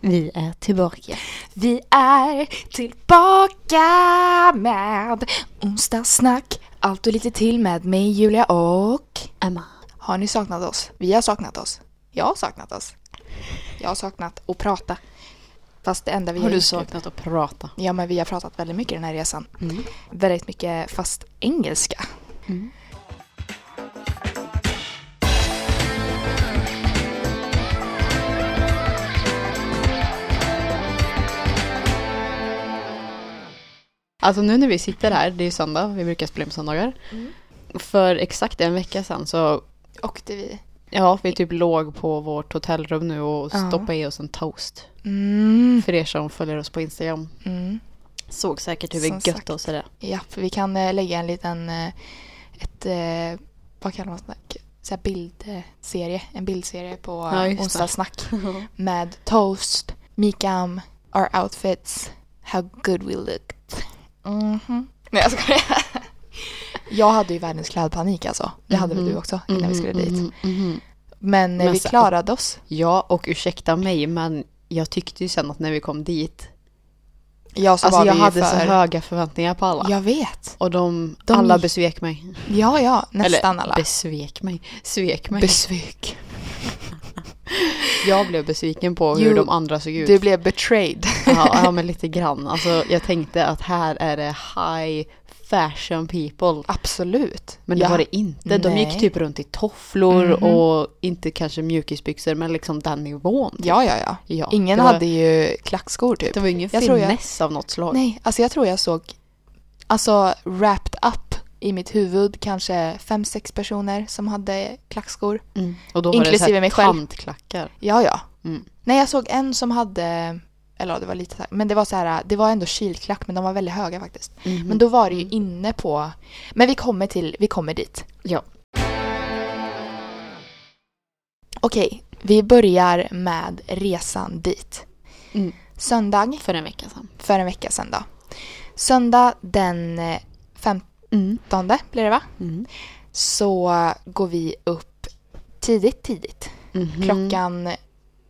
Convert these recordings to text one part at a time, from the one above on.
Vi är tillbaka. Vi är tillbaka med onsdagssnack. Allt och lite till med mig Julia och... Emma. Har ni saknat oss? Vi har saknat oss. Jag har saknat oss. Jag har saknat att prata. Fast det enda vi Har du saknat att prata? Ja, men vi har pratat väldigt mycket den här resan. Mm. Väldigt mycket fast engelska. Mm. Alltså nu när vi sitter här, det är ju söndag, vi brukar spela på söndagar. Mm. För exakt en vecka sedan så, Åkte vi. ja vi typ låg på vårt hotellrum nu och stoppade i oss en toast. Mm. För er som följer oss på Instagram. Mm. Såg säkert hur vi götte sagt. oss i det. Ja, för vi kan eh, lägga en liten, eh, ett, eh, vad kallar man det? Så här bildserie, en bildserie på Ja, onsdagssnack. Med toast, Mikam, our outfits, how good we looked. Mhm. Nej jag skojar. Jag hade ju världens klädpanik alltså. Det hade väl Mhm. du också innan vi skulle Mhm, dit. mhm, mhm. Men, Men vi klarade oss. Ja, och ursäkta mig, men jag tyckte ju sen att när vi kom dit, Ja, så alltså jag hade för... så höga förväntningar på alla. Jag vet. Och de, De alla besvek mig. Ja, ja, nästan Eller alla. besvek mig, svek mig. Besvik. Jag blev besviken på hur Jo, de andra såg ut. Du blev betrayed. ja, ja, men lite grann. Alltså, jag tänkte att här är det high fashion people. Absolut. Men det Ja. var det inte. De Nej. gick typ runt i tofflor Mhm. och inte kanske mjukisbyxor, men liksom den nivån. typ. Ja, ja, ja. ja Ingen var, hade ju klackskor typ. Det var ingen Jag tror jag- finess av något slag. Nej, alltså jag tror jag såg, alltså wrapped up i mitt huvud kanske fem, sex personer som hade klackskor. Mm. Och då Inklusive var det så här mig själv. tantklackar. Ja, ja. Mm. Nej, jag såg en som hade, eller det var lite men det var så här, det var ändå kilklack men de var väldigt höga faktiskt. Mhm. Men då var det ju inne på, men vi kommer till, vi kommer dit. Ja. Okej, vi börjar med resan dit. Mm. Söndag, För en vecka sedan. för en vecka sedan då. Söndag den 15 blir det va? Mm. Så går vi upp tidigt, tidigt. Mhm. Klockan,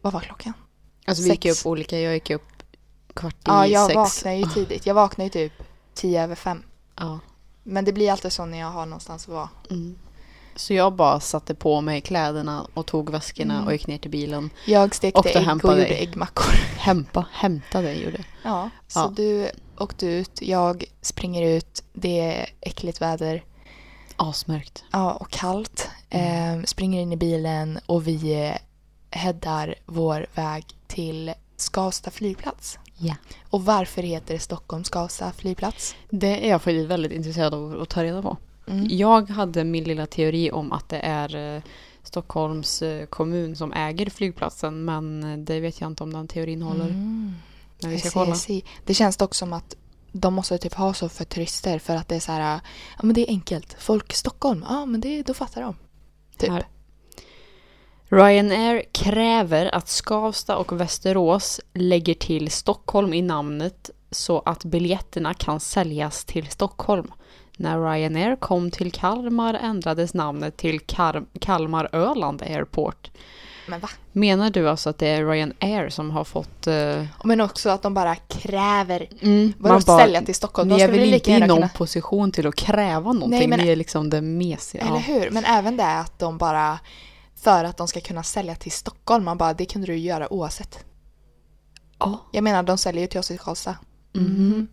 vad var klockan? Alltså vi gick sex. upp olika. Jag gick upp kvart i Ja, jag sex. vaknar ju tidigt. Jag vaknar ju typ tio över fem. Ja. Men det blir alltid så när jag har någonstans att vara. Mm. Så jag bara satte på mig kläderna och tog väskorna Mm. och gick ner till bilen. Jag stekte Och ägg och hämtade gjorde dig. äggmackor. Hämpa, hämtade gjorde. Ja, så Ja. du åkte ut, jag springer ut, det är äckligt väder. Asmörkt. Ja, och kallt. Mm. Eh, springer in i bilen och vi eh, headar vår väg till Skavsta flygplats. Ja. Och varför heter det Stockholm Skavsta flygplats? Det är jag faktiskt väldigt intresserad av att ta reda på. Mm. Jag hade min lilla teori om att det är eh, Stockholms eh, kommun som äger flygplatsen. Men eh, det vet jag inte om den teorin håller. Mm. Men vi ska kolla. Det känns dock som att de måste typ ha så för turister för att det är så här, ja men det är enkelt. Folk Stockholm, ja men det, då fattar de. Typ. Här. Ryanair kräver att Skavsta och Västerås lägger till Stockholm i namnet så att biljetterna kan säljas till Stockholm. När Ryanair kom till Kalmar ändrades namnet till Kar- Kalmar Öland Airport. Men? Menar du alltså att det är Ryanair som har fått... eh, Men också att de bara kräver mm, Vadå sälja till Stockholm? Ni är väl inte i någon kunna... position till att kräva någonting. Nej, men- Ni är liksom det mesiga. Eller hur? Men även det att de bara för att de ska kunna sälja till Stockholm, man bara det kunde du göra oavsett. Ja. Jag menar de säljer ju till oss i Karlstad. Mhm.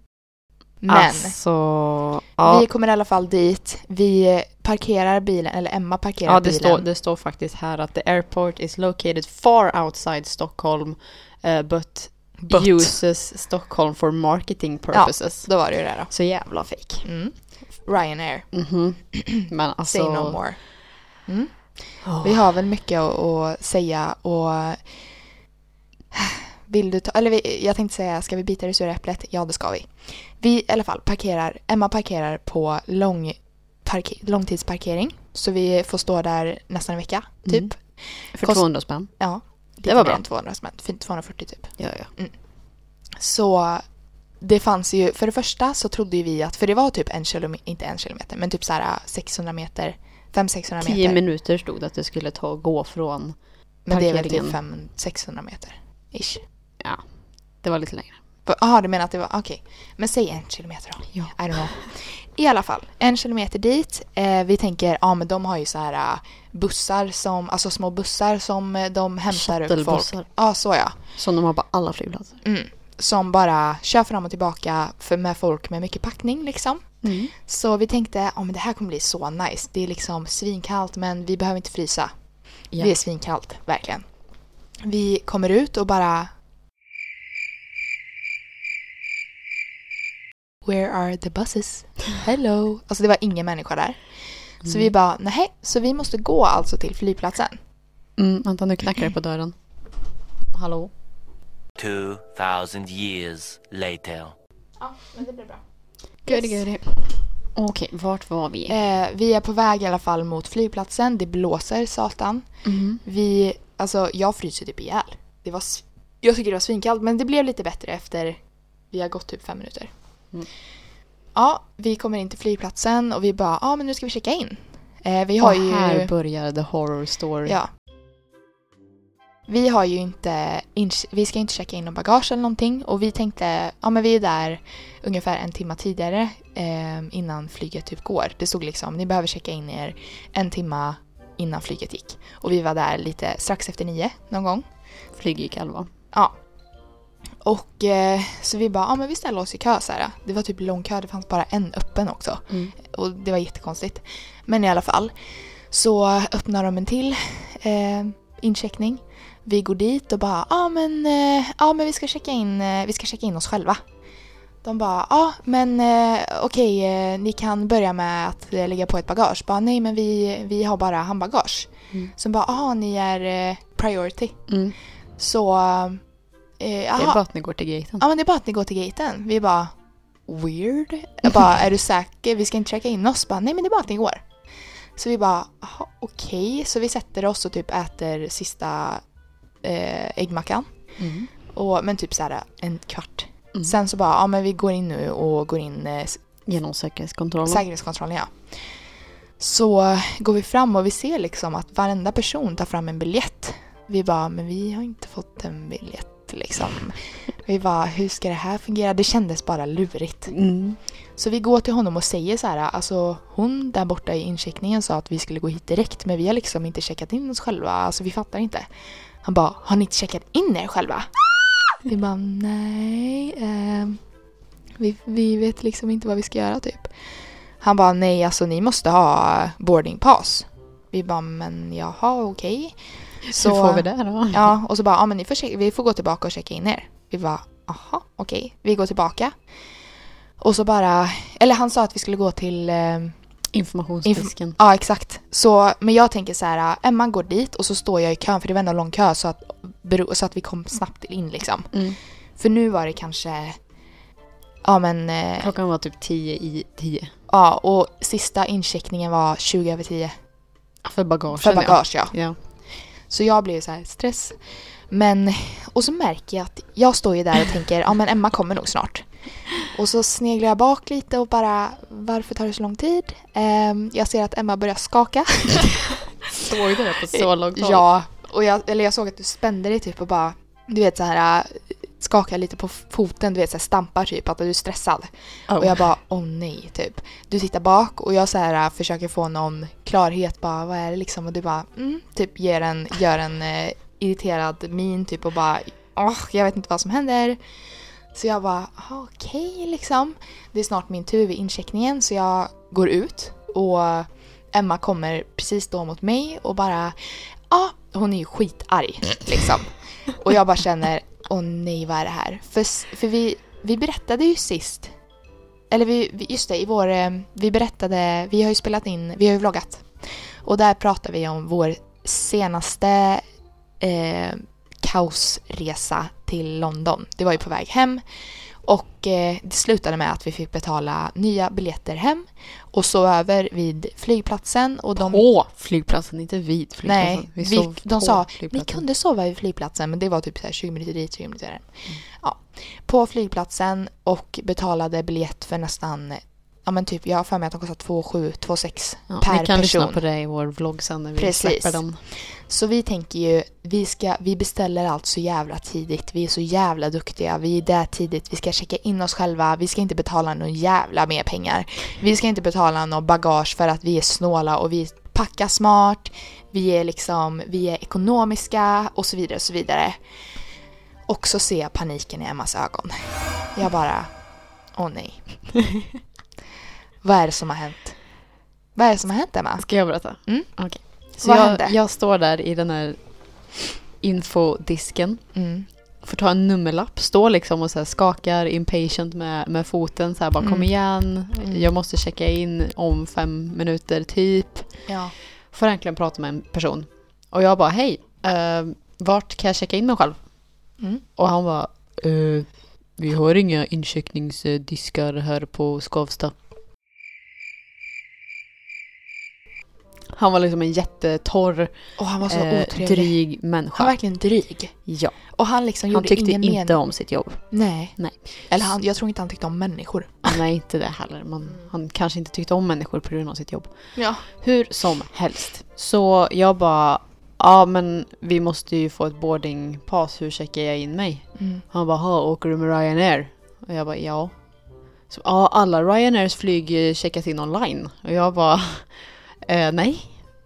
Men Alltså, ja. vi kommer i alla fall dit. Vi parkerar bilen, eller Emma parkerar Ja, det bilen. står, det står faktiskt här att the airport is located far outside Stockholm uh, but, But. uses Stockholm for marketing purposes. Då var det ju det då. Så jävla fake. Mm. Ryanair, Mhm. Men alltså... say no more. Mm. Åh. Vi har väl mycket att, att säga och vill du ta, eller vi, jag tänkte säga, ska vi bita det sura äpplet? Ja, det ska vi. Vi i alla fall parkerar, Emma parkerar på lång, parke, långtidsparkering. Så vi får stå där nästan en vecka, typ. Mm. För kost- 200 spänn. Ja. Det var bra. än 200 spänn, fint 240 typ. Ja, ja. Så det fanns ju, för det första så trodde ju vi att, för det var typ en kilometer, inte en kilometer, men typ så här 600 meter, 500-600 10 meter. minuter stod det att det skulle ta gå från... Men det är väl typ parkeringen. 500-600 meter, ish. Ja, Det var lite längre. Jaha, du menar att det var, okej. Men säg en kilometer då. Ja. I don't know. I alla fall, en kilometer dit. Eh, vi tänker, ja men de har ju så här eh, bussar som, alltså små bussar som eh, de hämtar upp folk. Ja, så ja. Som de har på alla flygplatser. Mm. Som bara kör fram och tillbaka för med folk med mycket packning liksom. Mm. Så vi tänkte, ja men det här kommer bli så nice. Det är liksom svinkallt men vi behöver inte frysa. Ja. Det är svinkallt, verkligen. Vi kommer ut och bara... Where are the buses? Hello! Alltså det var ingen människa där. Så Mm. vi bara, nej, så vi måste gå alltså till flygplatsen. Mm, vänta, nu knackar det på dörren. Hallå? 2000 years later. Ja, men det blir bra. Goody, goody. Okej, vart var vi? Eh, vi är på väg i alla fall mot flygplatsen. Det blåser satan. Mm. Vi, alltså jag fryser typ ihjäl. Det var, jag tycker det var svinkallt men det blev lite bättre efter vi har gått typ fem minuter. Mm. Ja, vi kommer in till flygplatsen och vi bara, ja men nu ska vi checka in. Eh, vi har Och ju... här börjar the horror story. Ja. Vi har ju inte, vi ska inte checka in någon bagage eller någonting och vi tänkte, ja men vi är där ungefär en timme tidigare eh, innan flyget typ går. Det stod liksom, ni behöver checka in er en timma innan flyget gick. Och vi var där lite strax efter nio någon gång. Flyg gick elva. Ja. Och eh, så vi bara, ja men vi ställer oss i kö så här. Det var typ lång kö, det fanns bara en öppen också. Mm. Och det var jättekonstigt. Men i alla fall så öppnar de en till eh, incheckning. Vi går dit och bara, ja men, eh, ja men vi ska checka in, eh, vi ska checka in oss själva. De bara, ja men eh, okej, eh, ni kan börja med att eh, lägga på ett bagage. Bara, nej men vi, vi har bara handbagage. Mm. Så bara, aha ni är priority. Mm. Så, eh, Det är bara att ni går till gaten. Ja men det är bara att ni går till gaten. Vi bara weird. Jag bara är du säker? Vi ska inte checka in oss. Bara, Nej men det är bara att ni går. Så vi bara "Jaha, okej. Så vi sätter oss och typ äter sista eh, äggmackan. Mm. Och, men typ så här en kvart. Mm. Sen så bara ja men vi går in nu och går in eh, Genom säkerhetskontrollen. säkerhetskontrollen ja. Så går vi fram och vi ser liksom att varenda person tar fram en biljett. Vi bara, men vi har inte fått en biljett liksom. Vi bara, hur ska det här fungera? Det kändes bara lurigt. Mm. Så vi går till honom och säger så här, alltså hon där borta i incheckningen sa att vi skulle gå hit direkt men vi har liksom inte checkat in oss själva, alltså vi fattar inte. Han bara, har ni inte checkat in er själva? Vi bara, nej. ehm, vi, vi vet liksom inte vad vi ska göra typ. Han bara, nej alltså ni måste ha boarding pass. Vi bara, men jaha okej. Så får vi det då? Ja, och så bara, ja men ni får, vi får gå tillbaka och checka in er. Vi bara, aha, okej. Vi går tillbaka. Och så bara, eller han sa att vi skulle gå till, eh, Informationsdisken. ja exakt. Så, men jag tänker så här, Emma går dit och så står jag i kön för det var ändå lång kö så att, så att vi kom snabbt in liksom. Mm. För nu var det kanske, ja men, eh, Klockan var typ 10 i 10. ja och sista incheckningen var 20 över 10. För bagagen För bagage ja. ja. Så jag blev så här stress. Men, och så märker jag att jag står ju där och tänker, ja men Emma kommer nog snart. Och så sneglar jag bak lite och bara, varför tar det så lång tid? Ehm, jag ser att Emma börjar skaka. Såg du det på så långt håll? Ja, och jag, eller jag såg att du spände dig typ och bara, du vet så här skakar lite på foten, du vet så här stampar typ, att du är stressad. Oh. Och jag bara, åh nej, typ. Du tittar bak och jag så här äh, försöker få någon klarhet, bara vad är det liksom? Och du bara, mm, typ ger en, gör en eh, irriterad min typ och bara, åh, jag vet inte vad som händer. Så jag bara, "Aha, okej liksom. Det är snart min tur vid incheckningen så jag går ut och Emma kommer precis då mot mig och bara, ja, hon är ju skitarg liksom. Och jag bara känner, åh nej vad är det här? För, för vi, vi berättade ju sist, eller vi, vi- just det, i vår, eh, vi berättade, vi har ju spelat in, vi har ju vloggat. Och där pratar vi om vår senaste eh, kaosresa till London. Det var ju på väg hem och eh, det slutade med att vi fick betala nya biljetter hem och sova över vid flygplatsen. Och de, På flygplatsen, inte vid flygplatsen. Nej, vi, sov de sa vi flygplatsen. kunde sova vid flygplatsen men det var typ så här 20 minuter dit, 20 minuter där. Ja, på flygplatsen och betalade biljett för nästan ja men typ, jag har för mig att de kostar 2,7, 2,6 Ja, per ni kan lyssna person. på det i vår vlogg sen när vi Precis. släpper den. Så vi tänker ju, vi, ska, vi beställer allt så jävla tidigt. Vi är så jävla duktiga. Vi är där tidigt. Vi ska checka in oss själva. Vi ska inte betala någon jävla mer pengar. Vi ska inte betala någon bagage för att vi är snåla och vi packar smart. Vi är liksom, vi är ekonomiska och så vidare och så vidare. Och så ser jag paniken i Emmas ögon. Jag bara, åh nej. Vad är det som har hänt? Vad är det som har hänt Emma? Ska jag berätta? Mm. Okej. Så Vad jag, hände? jag står där i den här infodisken. Mm. Får ta en nummerlapp, står liksom och så skakar impatient med, med foten. Så här bara Mm. kom igen, Mm. jag måste checka in om fem minuter typ. Ja. Får äntligen prata med en person. Och jag bara hej, eh, vart kan jag checka in mig själv? Mm. Och han bara eh, vi har inga incheckningsdiskar här på Skavsta. Han var liksom en jättetorr, Och han var så eh, otrevlig. dryg Han människa. var verkligen dryg. Ja, Och han liksom han gjorde tyckte ingen inte om sitt jobb. Nej. Nej. Eller han, jag tror inte han tyckte om människor. Nej, inte det heller. Men han kanske inte tyckte om människor på grund av sitt jobb. Ja. Hur som helst. Så jag bara, ja men vi måste ju få ett boardingpass, hur checkar jag in mig? Mm. Han bara, "Ha, åker du med Ryanair? Och jag bara, ja. Så, ja, alla Ryanairs flyg eh, checkas in online. Och jag bara, eh, nej.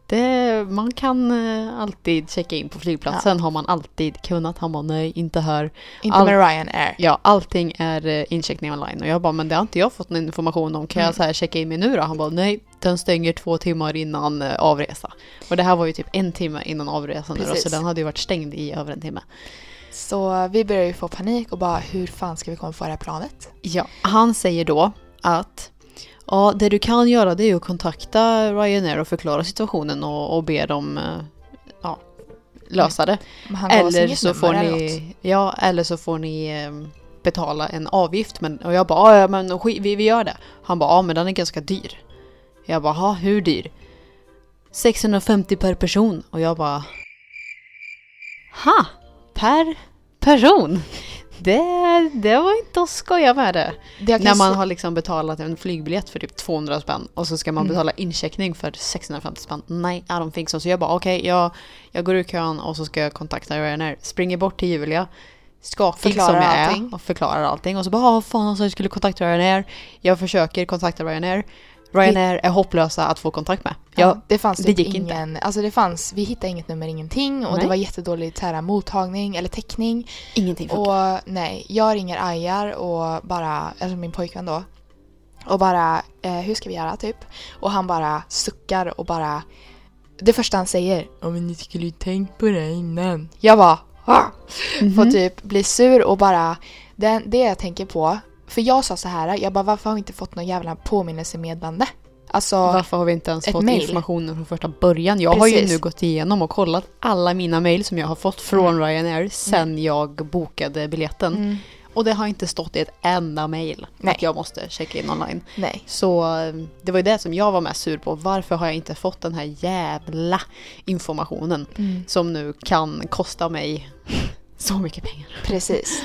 Det, man kan eh, alltid checka in på flygplatsen, har man alltid kunnat. Han bara, nej, inte här. Inte All- med Ryanair. Ja, allting är eh, incheckning online. Och jag bara, men det har inte jag fått någon information om. Kan Mm. jag så här checka in mig nu då? Han bara, nej, den stänger två timmar innan eh, avresa. Och det här var ju typ en timme innan avresan nu då, så den hade ju varit stängd i över en timme. Så vi började ju få panik och bara hur fan ska vi komma på det här planet? Ja, han säger då att ja, det du kan göra det är att kontakta Ryanair och förklara situationen och, och be dem eh, ja, lösa det. Eller så, får ni, ja, eller så får ni eh, betala en avgift. Men, och jag bara, "Ja, men vi, vi gör det. Han bara, ja men den är ganska dyr. Jag bara, "Ha, hur dyr? 650 per person. Och jag bara, ha, per person? Det, det var inte att skoja med det. Det När man har liksom betalat en flygbiljett för typ 200 spänn och så ska man Mm. betala incheckning för 650 spänn. Nej, I don't think so. Så jag bara okej, jag, jag går ur kön och så ska jag kontakta Ryanair. Springer bort till Julia. Skakig Förklarar som jag allting. är och förklarar allting. Och så bara, ah, fan alltså jag skulle kontakta Ryanair. Jag försöker kontakta Ryanair. Ryanair är hopplösa att få kontakt med. Ja, Jag, det fanns det typ gick inte. ingen, alltså det fanns, vi hittade inget nummer, ingenting och Nej. det var jättedålig så här, mottagning eller täckning. ingenting funkar. Och nej, jag ringer Ajar och bara, alltså min pojkvän då. Och bara, eh, hur ska vi göra typ? Och han bara suckar och bara, det första han säger, ja men ni skulle ju tänkt på det innan. Jag bara, ah! Får Mhm. typ bli sur och bara, det, det jag tänker på, för jag sa så här, jag bara varför har vi inte fått någon jävla påminnelsemeddelande? Alltså, Varför har vi inte ens fått mail. informationen från första början? Jag har ju Precis. nu gått igenom och kollat alla mina mail som jag har fått från Ryanair sen jag bokade biljetten. mm, Och det har inte stått i ett enda Nej. att jag måste checka in online. nej. Så eh, det var ju det som jag var mest sur på. Varför har jag inte fått den här jävla informationen Mm, som nu kan kosta mig så mycket pengar? precis.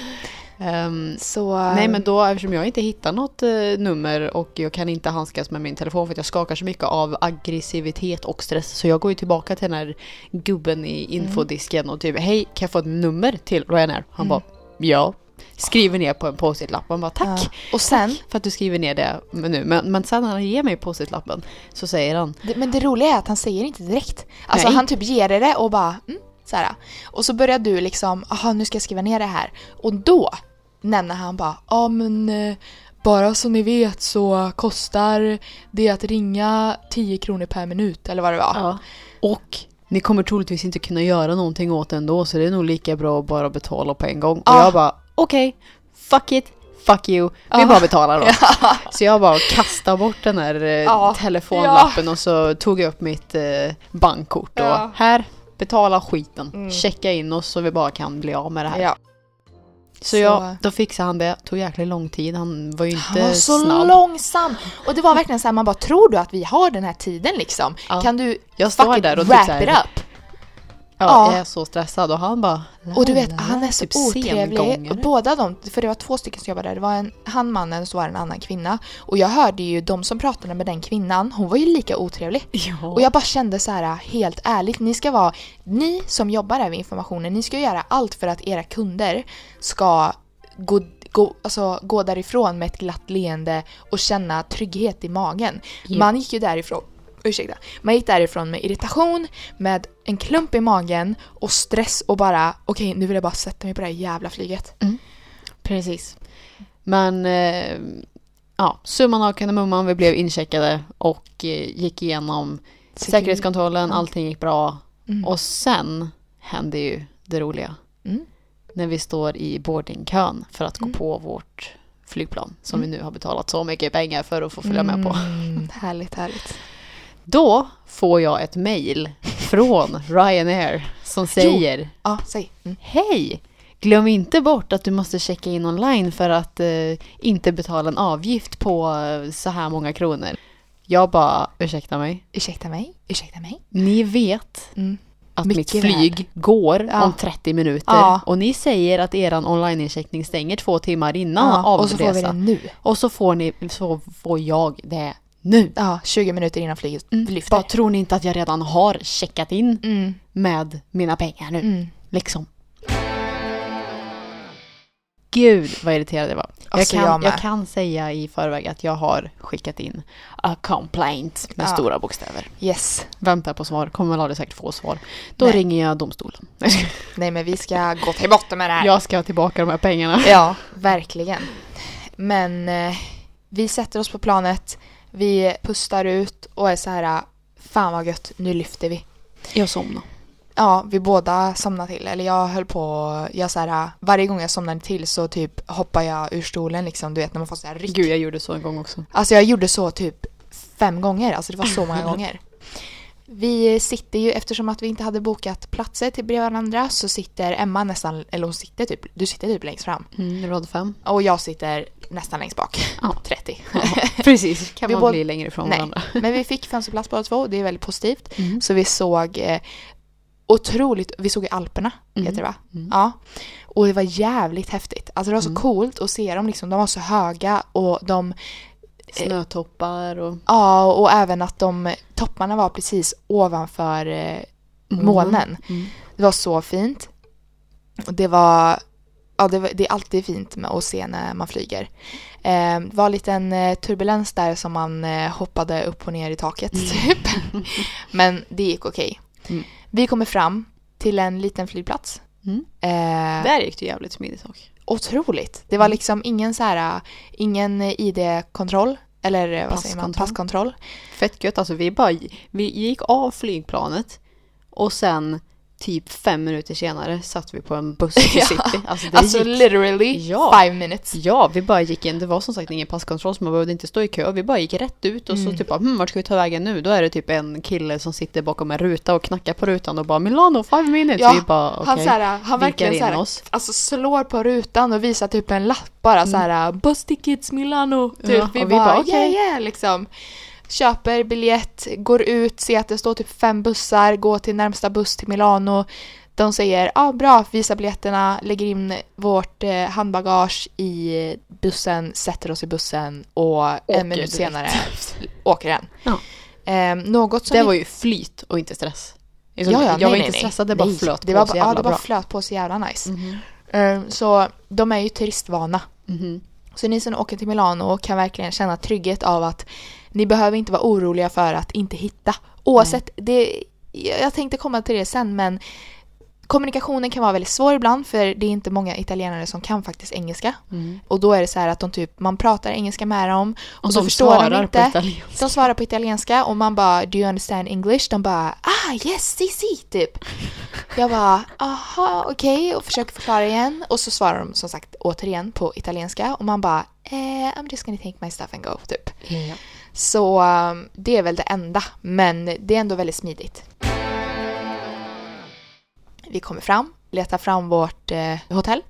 Ehm, Så, Nej men då eftersom jag inte hittar något eh, nummer och jag kan inte handskas med min telefon för att jag skakar så mycket av aggressivitet och stress så jag går ju tillbaka till den här gubben i infodisken och typ hej kan jag få ett nummer till Ryanair? Han Mm. bara ja. Skriver ner på en post-it-lapp. Man bara tack Ja. Och sen, för att du skriver ner det nu. Men, men sen när han ger mig post-it-lappen så säger han det, men det roliga är att han säger inte direkt. Alltså Nej. han typ ger det och bara, mm, så här. Och så börjar du liksom, aha nu ska jag skriva ner det här. Och då nämner han bara, ja men eh, bara så ni vet så kostar det att ringa 10 kronor per minut eller vad det var. ja. Och ni kommer troligtvis inte kunna göra någonting åt det ändå så det är nog lika bra att bara betala på en gång. Och Ja. jag bara okej, fuck it, fuck you, vi Ja. bara betalar då. Så jag bara kastade bort den här eh, Ja. telefonlappen och så tog jag upp mitt eh, bankkort och Ja. här, betala skiten, Mm. checka in oss så vi bara kan bli av med det här. Ja. Så, Så- jag, då fixade han det, tog jäkligt lång tid, han var ju inte Han var så snabb. långsam! Och det var verkligen så här, man bara tror du att vi har den här tiden liksom? Ja. Kan du Jag står där och wrap typ it såhär, up? Ja, Ja. jag är så stressad och han bara... Och du vet, han är så typ otrevlig. Och båda de, för det var två stycken som jobbade där. Det var en, han mannen och så var det en annan kvinna. Och jag hörde ju de som pratade med den kvinnan, hon var ju lika otrevlig. Ja. Och jag bara kände så här, helt ärligt, ni ska vara, ni som jobbar här med informationen, ni ska göra allt för att era kunder ska gå, gå, alltså, gå därifrån med ett glatt leende och känna trygghet i magen. Ja. Man gick ju därifrån, ursäkta, man gick därifrån med irritation, med en klump i magen och stress och bara okej nu vill jag bara sätta mig på det här jävla flyget. Precis. Men eh, ja, summan av kardemumman, vi blev incheckade och eh, gick igenom säkerhetskontrollen, Ja. allting gick bra. Mm. Och sen hände ju det roliga. Mm. När vi står i boardingkön för att gå Mm. på vårt flygplan som vi nu har betalat så mycket pengar för att få följa med på. Mm, härligt, härligt. Då får jag ett mail från Ryanair som säger Ja, säg. Mm. Hej! Glöm inte bort att du måste checka in online för att eh, inte betala en avgift på eh, så här många kronor. Jag bara, ursäkta mig. Ursäkta mig, ursäkta mig. Ni vet Mm. att Mycket mitt flyg går Ja. om 30 minuter Ja. och ni säger att eran online-incheckning stänger två timmar innan Ja, avresa. och så får vi det nu. Och så får, ni, så får jag det nu. Ja, 20 minuter innan flyget lyfter. Bara tror ni inte att jag redan har checkat in Mm, med mina pengar nu? mm. Liksom. Gud vad irriterad jag var. Jag, Alltså, kan, jag jag, kan säga i förväg att jag har skickat in a complaint med Ja. stora bokstäver. Yes. Väntar på svar, kommer aldrig säkert få svar. Då Nej. ringer jag domstolen. Nej men vi ska gå till botten med det här. Jag ska ha tillbaka de här pengarna. Ja, verkligen. Men eh, vi sätter oss på planet, vi pustar ut och är så här, fan vad gött, nu lyfter vi. Jag somnade. Ja, vi båda somnade till. Eller jag höll på, jag så här, varje gång jag somnade till så typ hoppar jag ur stolen liksom, du vet när man får så här ryck. Gud, jag gjorde så en gång också. Alltså jag gjorde så typ fem gånger, alltså det var så många gånger. Vi sitter ju, eftersom att vi inte hade bokat platser till bredvid varandra så sitter Emma nästan, eller hon sitter typ, du sitter typ längst fram. Mm, rad fem. Och jag sitter nästan längst bak. Ja. 30. Precis, kan Vi man bli längre ifrån Nej. varandra. Men vi fick fönsterplats båda två, det är väldigt positivt. Mm. Så vi såg eh, otroligt, vi såg i Alperna, Mm. heter det va? Mm. Ja. Och det var jävligt häftigt. Alltså det var så Mm. coolt att se dem liksom, de var så höga och de Snötoppar och... Ja, och även att de topparna var precis ovanför eh, molnen. Mm. Det var så fint. Det var, ja det, var, det är alltid fint med att se när man flyger. Eh, det var en liten eh, turbulens där som man eh, hoppade upp och ner i taket typ. Men det gick okej. Mm. Vi kommer fram till en liten flygplats. Mm. Eh, Där gick det jävligt smidigt också. Otroligt. Det var liksom ingen så här, ingen ID-kontroll. Eller eh, vad säger man? Passkontroll. Passkontroll. Fett gött, alltså vi bara, vi gick av flygplanet och sen typ fem minuter senare satt vi på en buss till Ja. city. Alltså det Alltså gick, literally Ja. five minutes. ja, vi bara gick in, det var som sagt ingen passkontroll så man behövde inte stå i kö, vi bara gick rätt ut och så Mm. typ bara, hm, vart ska vi ta vägen nu? Då är det typ en kille som sitter bakom en ruta och knackar på rutan och bara Milano, five minutes. Ja, vi bara, okej. Han, så här, han verkligen in så här, oss. alltså slår på rutan och visar typ en lapp bara så här Bus tickets Milano. Typ. Ja, vi, och vi bara, bara, okej. yeah yeah liksom. Köper biljett, går ut, ser att det står typ fem bussar, går till närmsta buss till Milano. De säger ja ah, bra, visa biljetterna, lägger in vårt eh, handbagage i bussen, sätter oss i bussen och Åker en minut direkt. senare åker den. Ja. Eh, något som Det var ju flyt och inte stress. Alltså, Ja, ja, jag nej, var nej, inte stressad, det bara Nej, flöt det på var, så bara- jävla Ja, det bara bra. flöt på så jävla nice. Mhm. Eh, Så de är ju turistvana. Mhm. Så ni som åker till Milano kan verkligen känna trygghet av att ni behöver inte vara oroliga för att inte hitta. Oavsett, det, jag tänkte komma till det sen men kommunikationen kan vara väldigt svår ibland för det är inte många italienare som kan faktiskt engelska. Mm. Och då är det så här att de typ, man pratar engelska med dem och, Och så de förstår de inte. De svarar på italienska och man bara “Do you understand English?” De bara “Ah yes, si si” typ. Jag bara “Aha, okej” och försöker förklara igen och så svarar de som sagt återigen på italienska och man bara eh, “I'm just gonna take my stuff and go” typ. Ja. Så um, det är väl det enda, men det är ändå väldigt smidigt. Vi kommer fram, letar fram vårt eh, hotell.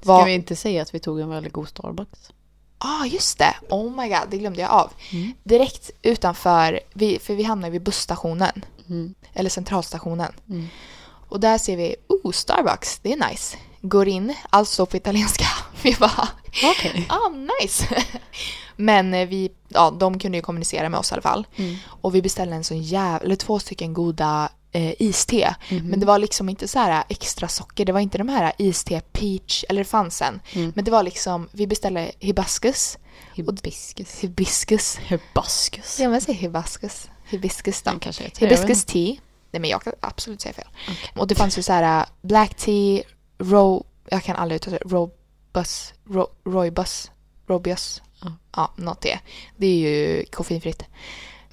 Ska Var- vi inte säga att vi tog en väldigt god Starbucks? ah, just det! Oh my god, det glömde jag av. Mm. Direkt utanför, vi, för vi hamnar vid busstationen. Mm. eller centralstationen. Mm. Och där ser vi, oh Starbucks, det är nice. Går in, allt står på italienska. Vi bara, Okej. ah nice. Men eh, vi, ja de kunde ju kommunicera med oss i alla fall. Mm. Och vi beställde en sån jävla, eller två stycken goda eh, iste. Mhm. Men det var liksom inte så här extra socker, det var inte de här iste peach, eller det fanns en. Mm. Men det var liksom, vi beställde hibiscus. Hibiscus. Hibiscus. Hibiscus. Ja men säg hibiscus. Hibiscus då. Inte. tea. Nej men jag kan absolut säga fel. Okej. Och det fanns ju så här black tea, ro, jag kan aldrig uttala det, robus, ro, roibus, robius. Ja. Ja, något det. Det är ju koffeinfritt.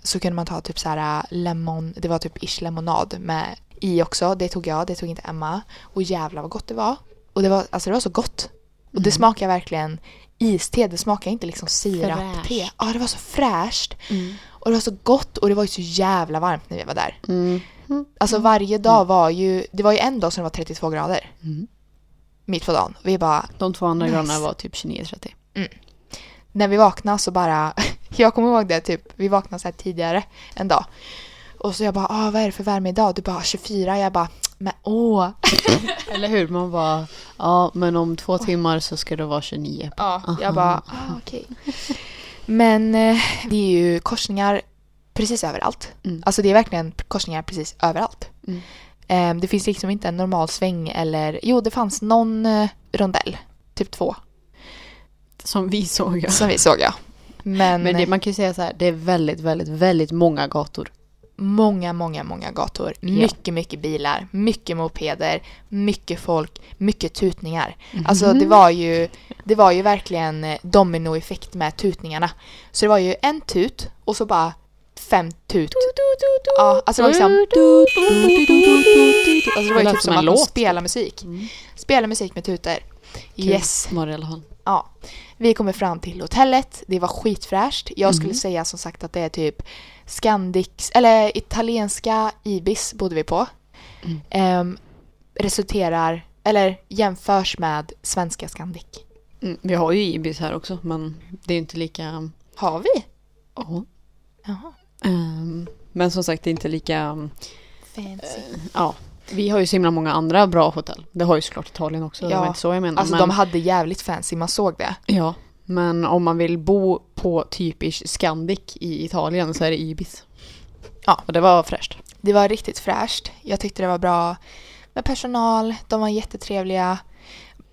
Så kunde man ta typ så här äh, lemon, det var typ ish lemonad med i också. Det tog jag, det tog inte Emma. Och jävlar vad gott det var. Och det var, alltså det var så gott. Och det Mm. smakar verkligen iste, det smakar inte liksom sirap-te. Ja, det var så fräscht. Mm. Och det var så gott och det var ju så jävla varmt när vi var där. Mm. Alltså varje dag var ju, det var ju en dag som det var 32 grader. Mm. Mitt på dagen. Vi bara, De två andra Nice. graderna var typ 29-30. När vi vaknade så bara, jag kommer ihåg det typ, vi vaknade så här tidigare en dag. Och så jag bara, ah, vad är det för värme idag? Du bara, 24. Jag bara, men åh. Eller hur? Man bara, ja men om två timmar så ska det vara 29. Ja, jag bara, ah, okej. Men eh, det är ju korsningar precis överallt. Mm. Alltså det är verkligen korsningar precis överallt. Mm. Eh, det finns liksom inte en normal sväng eller, jo det fanns någon eh, rondell, typ två, Som vi såg ja. som vi såg ja. Men, Men det, man kan ju säga så här, det är väldigt, väldigt, väldigt många gator. många, många, många gator. Ja. Mycket, mycket bilar, mycket mopeder, mycket folk, mycket tutningar. Mhm. Alltså det var ju, det var ju verkligen eh, dominoeffekt med tutningarna. Så det var ju en tut och så bara fem tut. Ja, alltså det var liksom... Alltså det var ju typ som att låt. spelar musik. Mm. Spelar musik med tutor. Yes. Ja. Vi kommer fram till hotellet. Det var skitfräscht. Jag skulle Mhm. säga som sagt att det är typ Scandics, eller italienska Ibis bodde vi på. Mm. Ehm, resulterar, eller jämförs med svenska Scandic. Mm, vi har ju Ibis här också men det är inte lika... Har vi? Ja. Jaha. Ehm, men som sagt det är inte lika... Fancy. Ja. Vi har ju så himla många andra bra hotell. Det har ju såklart Italien också. Det Ja. var inte så jag menade. Alltså men, de hade jävligt fancy, man såg det. Ja. Men om man vill bo på typisk Scandic i Italien så är det Ibis. Ja. Och det var fräscht. Det var riktigt fräscht. Jag tyckte det var bra med personal, de var jättetrevliga.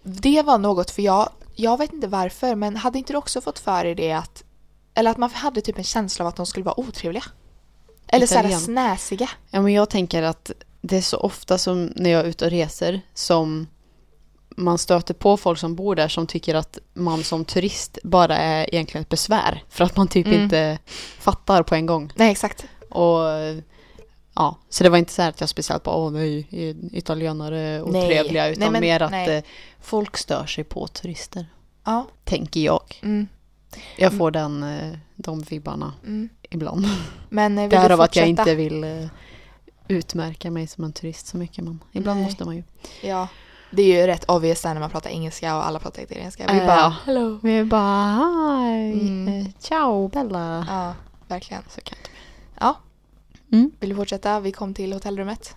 Det var något för jag, jag vet inte varför, men hade inte du också fått för dig det att, eller att man hade typ en känsla av att de skulle vara otrevliga? Eller Italien. snäsiga. Ja, men jag tänker att det är så ofta som när jag är ute och reser som man stöter på folk som bor där som tycker att man som turist bara är egentligen ett besvär. För att man typ Mm. inte fattar på en gång. Nej, exakt. Och ja, så det var inte så här att jag speciellt bara åh nej, italienare otrevliga. Utan Nej, men- mer att nej. eh, folk stör sig på turister. Ja. Tänker jag. Mm, Jag får den, eh, de vibbarna mm. ibland. Men eh, vill Därav att jag inte vill utmärka mig som en turist så mycket. Men ibland Nej. måste man ju. Ja. Det är ju rätt obvious där när man pratar engelska och alla pratar italienska. Vi Eh, bara, hello. Vi bara hi, Mm. eh, ciao Bella. Ja, verkligen. Så kan inte. Ja. Mm. Vill du fortsätta? Vi kom till hotellrummet.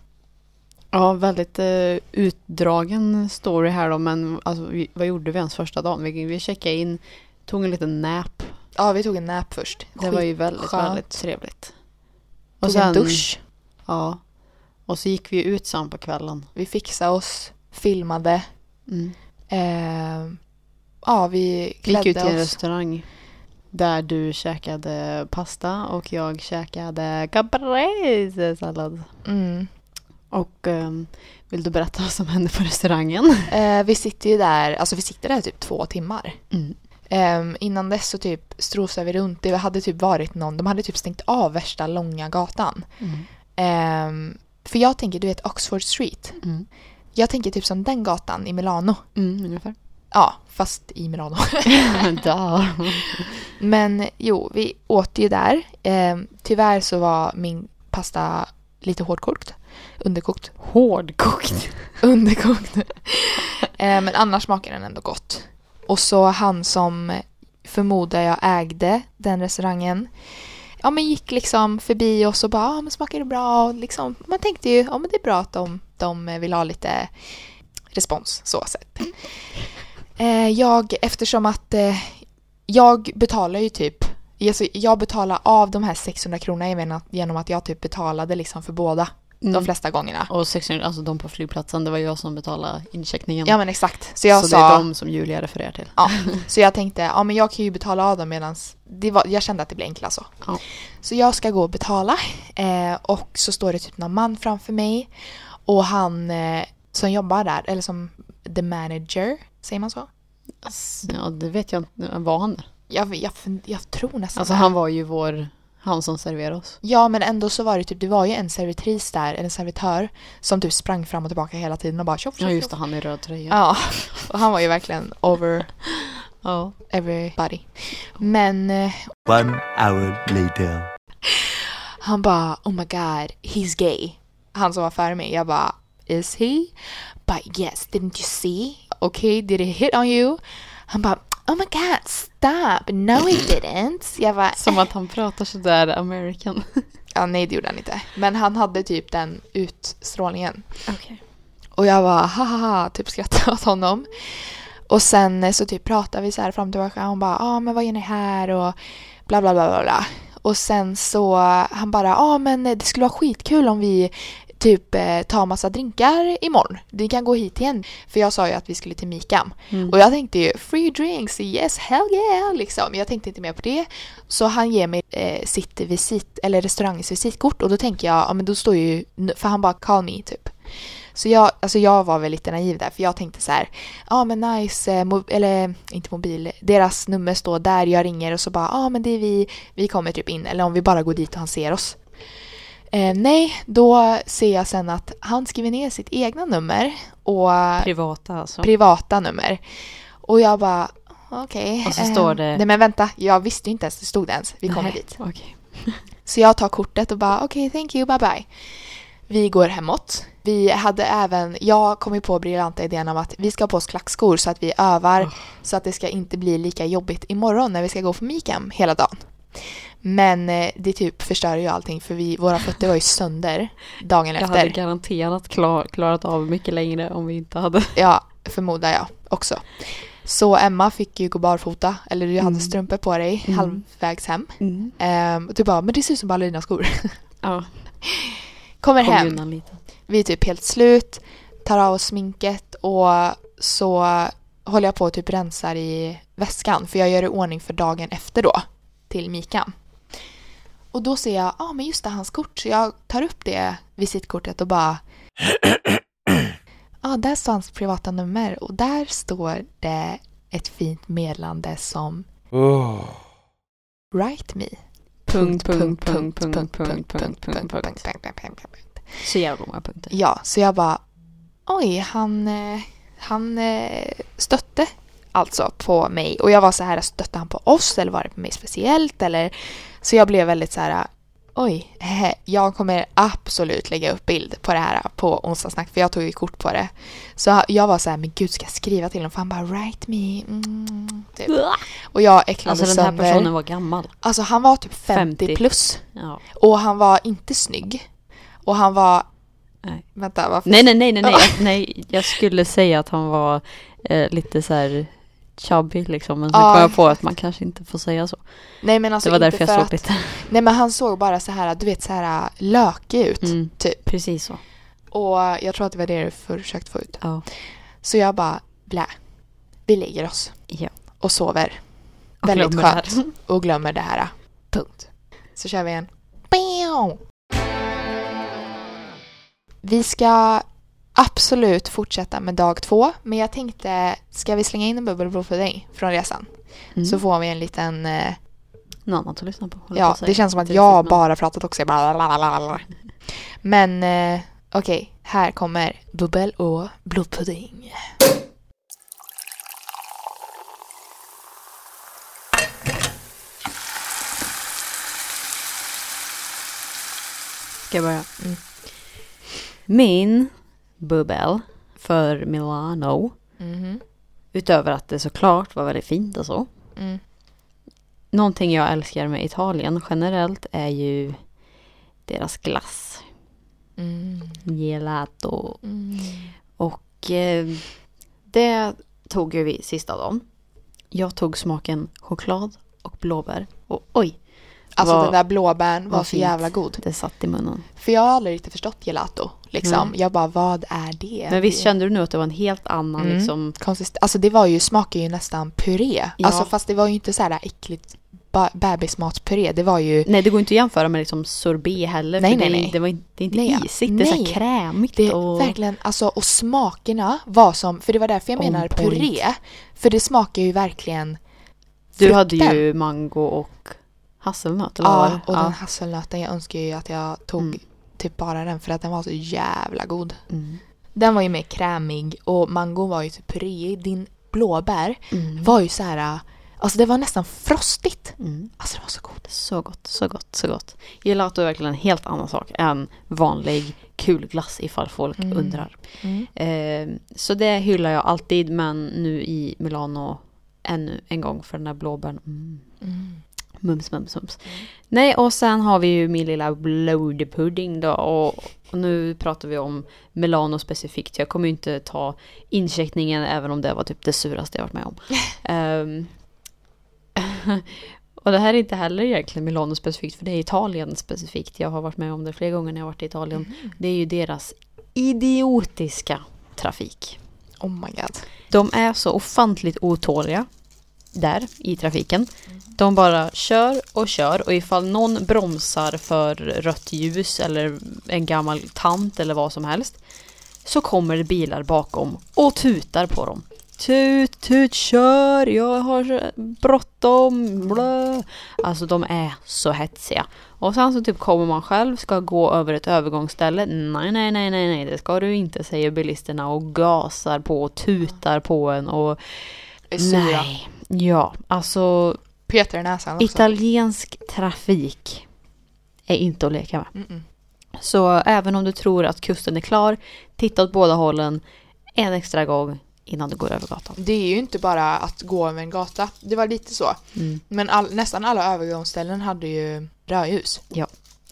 Ja, väldigt eh, utdragen story här då, men alltså, vi, vad gjorde vi ens första dagen? Vi, vi checkade in, tog en liten nap. Ja, vi tog en nap först. Det var ju väldigt, Skitskönt. väldigt trevligt. Tog en dusch. Ja. Och så gick vi ut sen på kvällen. Vi fixade oss, filmade. Mm. Eh, ja, vi Vi gick klädde ut till en oss. restaurang där du käkade pasta och jag käkade caprese-sallad. Mm. Och ehm, vill du berätta vad som hände på restaurangen? Eh, vi sitter ju där, alltså vi sitter där typ två timmar. Mm. Eh, innan dess så typ strosade vi runt. Det hade typ varit någon, de hade typ stängt av värsta långa gatan. Mm. Eh, för jag tänker, du vet Oxford Street. Mm. Jag tänker typ som den gatan i Milano. Mm, ungefär. Ja, fast i Milano. Men jo, vi åt ju där. Eh, tyvärr så var min pasta lite hårdkokt. Underkokt. Hårdkokt. Underkokt. eh, men annars smakar den ändå gott. Och så han som förmodar jag ägde den restaurangen. Ja men gick liksom förbi oss och bara, ja men smakar det bra? Och liksom, man tänkte ju, ja men det är bra att de de vill ha lite respons så sett. Eh, jag, eftersom att eh, jag betalar ju typ alltså, jag betalar av de här 600 kronorna genom att jag typ betalade liksom för båda de Mm. flesta gångerna. Och 600, alltså de på flygplatsen, det var jag som betalade incheckningen. Ja men exakt. Så jag så sa, det är de som Julia refererar till. ja, så jag tänkte, ja men jag kan ju betala av dem medans det var, jag kände att det blev enklast så. Ja. Så jag ska gå och betala eh, och så står det typ någon man framför mig och han eh, som jobbar där, eller som the manager, säger man så? Alltså, Ja, det vet jag inte. Var han det? Jag, jag, jag tror nästan Alltså det. han var ju vår, han som serverade oss. Ja men ändå så var det typ, det var ju en servitris där, eller en servitör som typ sprang fram och tillbaka hela tiden och bara tjoff, Ja tjoff, just det, han i röd tröja. Ja, och han var ju verkligen over Ja. everybody. Men eh, One hour later. han bara oh my god, he's gay. Han som var före mig, jag bara is he? But yes, didn't you see? Okay, did he hit on you? Han bara oh my god, stop, no he didn't. Jag bara Som att han pratar sådär American. ja nej det gjorde han inte. Men han hade typ den utstrålningen. Okej. Och jag bara haha, typ skrattade åt honom. Och sen eh, så typ pratade vi så här fram och tillbaka. Hon bara, ja ah, men vad gör ni här och bla bla bla bla bla. Och sen så han bara, ja ah, men det skulle vara skitkul om vi typ eh, tar massa drinkar imorgon. Vi kan gå hit igen. För jag sa ju att vi skulle till Mikam. Mm. Och jag tänkte ju free drinks, yes hell yeah liksom. Jag tänkte inte mer på det. Så han ger mig eh, sitt visit, eller restaurangens visitkort och då tänker jag, ja men då står ju, för han bara call me typ. Så jag, alltså jag var väl lite naiv där för jag tänkte så här, ja men nice, eh, eller inte mobil, deras nummer står där, jag ringer och så bara, ja men det är vi, vi kommer typ in, eller om vi bara går dit och han ser oss. Eh, nej, då ser jag sen att han skriver ner sitt egna nummer och Privata alltså. privata nummer. Och jag bara, okej. Och så eh, står det- Nej men vänta, jag visste ju inte ens det stod det ens. Vi kommer Nej, dit. Okej. Så jag tar kortet och bara okej, thank you, bye bye. Vi går hemåt. Vi hade även, jag kom ju på briljanta idén om att vi ska ha på oss klackskor så att vi övar Oh. så att det ska inte bli lika jobbigt imorgon när vi ska gå på Mikam hela dagen. Men eh, det typ förstör ju allting för vi, våra fötter var ju sönder dagen Jag efter. hade garanterat klar, klarat av mycket längre om vi inte hade. Ja, förmodar jag också. Så Emma fick ju gå barfota, eller du hade Mm. strumpor på dig Mm. halvvägs hem. Mm. Ehm, och du bara, men det ser ut som ballerinaskor. Ja, Kommer kom hem, vi är typ helt slut, tar av oss sminket och så håller jag på och typ rensar i väskan för jag gör i ordning för dagen efter då till Mika. Och då ser jag, ja ah, men just det, hans kort. Så jag tar upp det visitkortet och bara Ja, där står hans privata nummer och där står det ett fint meddelande som Write me. Punkt, punkt, punkt, punkt, punkt, punkt, punkt, punkt. punkt. Så jävla många punkter. Ja, så jag bara oj, han, eh, han eh, stötte alltså på mig och jag var så här, stötte han på oss eller var det på mig speciellt eller så jag blev väldigt så här oj, eh, jag kommer absolut lägga upp bild på det här på onsdagssnack för jag tog ju kort på det. Så jag var så här, men gud ska jag skriva till honom? För han bara write me. Mm, typ. Och jag äcklade Alltså den här sönder. personen var gammal. Alltså han var typ 50, 50. plus. Ja. Och han var inte snygg. Och han var... Nej. Vänta, varför? Nej, nej, nej, nej, nej. Jag skulle säga att han var eh, lite så här chubby liksom. Men sen Ja. kom jag på att man kanske inte får säga så. Nej men alltså det var därför jag såg att, lite. Nej men han såg bara så här, du vet så här lökig ut. Mm, Typ. precis så. Och jag tror att det var det du försökte få ut. Ja. Så jag bara, blä. Vi lägger oss. Ja. Och sover. Och Väldigt glömmer skönt. det här. Och glömmer det här. Punkt. Så kör vi en. Bam! Vi ska absolut fortsätta med dag två. Men jag tänkte, ska vi slänga in en bubbelblodpudding från resan? Mm. Så får vi en liten... Eh, Något annat att lyssna på. på ja, säga. det känns som att jag bara pratat också. Jag bara lalalala. Men eh, okej, här kommer bubbel och blodpudding. Ska jag börja? Mm. Min bubbel för Milano, Mhm. utöver att det såklart var väldigt fint och så. Mm. Någonting jag älskar med Italien generellt är ju deras glass. Mm. Gelato. Mm. Och eh, det tog ju vi sista dagen. Jag tog smaken choklad och blåbär. Och oj, Alltså Vad- den där blåbären var vad så fint. jävla god. det satt i munnen. För jag har aldrig riktigt förstått gelato. Liksom. Nej. Jag bara, vad är det? Men visst kände du nu att det var en helt annan Mm. liksom... Konsist- alltså det var ju, smakar ju nästan puré. Ja. Alltså fast det var ju inte så här äckligt bebismatspuré. Det var ju, Nej, det går inte att jämföra med liksom sorbet heller. Nej, nej, det, nej. Det, var inte, det är inte Nej, isigt, det är så nej. krämigt. det och... verkligen, alltså och smakerna var som, för det var därför jag On menar point. puré. För det smakar ju verkligen Du hade frukten. ju mango och hasselnöt, eller Ja, och den hasselnöten, jag önskar ju att jag tog Mm. typ bara den för att den var så jävla god. Mm. Den var ju mer krämig och mango var ju typ puréig. Din blåbär Mm. var ju så här, alltså det var nästan frostigt. Mm. Alltså det var så god. Så gott, så gott, så gott. Gelato är verkligen en helt annan sak än vanlig kulglass ifall folk Mm. undrar. Eh, så det hyllar jag alltid men nu i Milano ännu en gång för den där blåbären. Mm. Mm. Mums, mums, mums. Nej, och sen har vi ju min lilla blodpudding då. Och, och nu pratar vi om Milano specifikt. Jag kommer ju inte ta incheckningen även om det var typ det suraste jag varit med om. Ehm, och det här är inte heller egentligen Milano specifikt för det är Italien specifikt. Jag har varit med om det flera gånger när jag varit i Italien. Det är ju deras idiotiska trafik. Oh my god. De är så ofantligt otåliga där i trafiken. De bara kör och kör och ifall någon bromsar för rött ljus eller en gammal tant eller vad som helst så kommer det bilar bakom och tutar på dem. Tut, tut, kör, jag har bråttom, blö. Alltså de är så hetsiga. Och sen så typ kommer man själv, ska gå över ett övergångsställe. Nej, nej, nej, nej, nej, det ska du inte, säger bilisterna och gasar på och tutar på en och nej. Ja, alltså Peter i näsan också. italiensk trafik är inte att leka med. Mm-mm. Så även om du tror att kusten är klar, titta åt båda hållen en extra gång innan du går över gatan. Det är ju inte bara att gå över en gata. Det var lite så. Mm. Men all, nästan alla övergångsställen hade ju rödljus.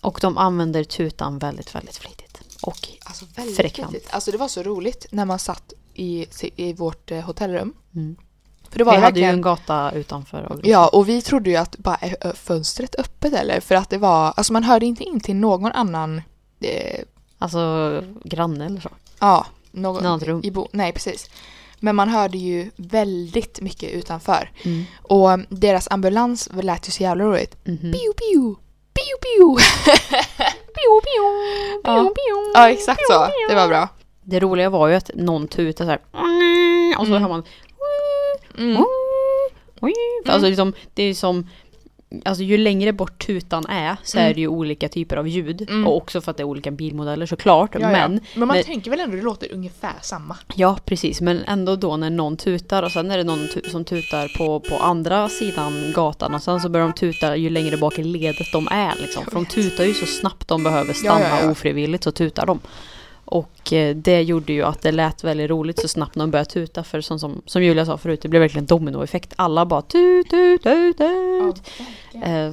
Och de använder tutan väldigt, väldigt flitigt. Och Alltså väldigt Frekvent. flitigt. Alltså det var så roligt när man satt i, i vårt eh, hotellrum. mm. För det var vi hade ju en gata utanför. Och Ja, och vi trodde ju att bara är ö- fönstret öppet eller? För att det var, alltså man hörde inte in till någon annan, eh, Alltså granne eller så. ja, någon, Något rum. i bo, nej precis. Men man hörde ju väldigt mycket utanför. Mm. Och um, deras ambulans lät ju så jävla roligt. Mhm. Piu, piu, piu, piu. Piu, piu, Ja. piu, piu, Ja, exakt så. piu. Det var bra. Det roliga var ju att någon tutade så här. Och så Mm. hör man. Mm. Alltså liksom, det är som Alltså ju längre bort tutan är så Mm. är det ju olika typer av ljud. Mm. Och också för att det är olika bilmodeller såklart. Ja, ja. Men men man men- tänker väl ändå det låter ungefär samma. ja precis, men ändå då när någon tutar och sen är det någon tu- som tutar på, på andra sidan gatan och sen så börjar de tuta ju längre bak i ledet de är liksom. För de tutar ju så snabbt de behöver stanna ja. ofrivilligt så tutar de. Och eh, det gjorde ju att det lät väldigt roligt så snabbt de började tuta för som, som, som Julia sa förut, det blev verkligen dominoeffekt. Alla bara tut, tut, tut, tut.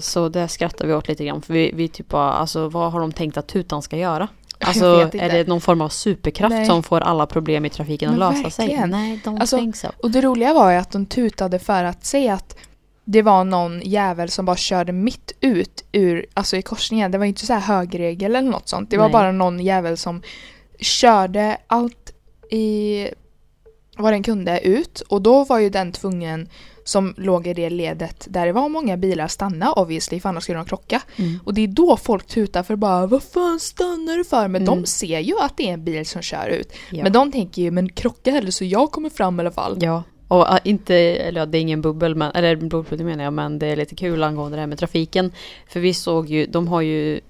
Så det skrattar vi åt lite grann för vi, vi typ bara, alltså vad har de tänkt att tutan ska göra? Alltså är det någon form av superkraft Nej. som får alla problem i trafiken att lösa sig? verkligen. Nej, de Alltså, so. Och det roliga var ju att de tutade för att säga att det var någon jävel som bara körde mitt ut ur, alltså i korsningen. Det var ju inte så här högregel eller något sånt. Det var Nej. bara någon jävel som körde allt i vad den kunde ut och då var ju den tvungen som låg i det ledet där det var många bilar stanna obviously för annars skulle de krocka. Mm. Och det är då folk tutar för bara vad fan stannar du för? Men Mm. de ser ju att det är en bil som kör ut. Ja. Men de tänker ju men krocka hellre så jag kommer fram i alla fall. Ja, och äh, inte, eller det är ingen bubbel, men, eller bubbel menar jag, men det är lite kul angående det här med trafiken. För vi såg ju, de har ju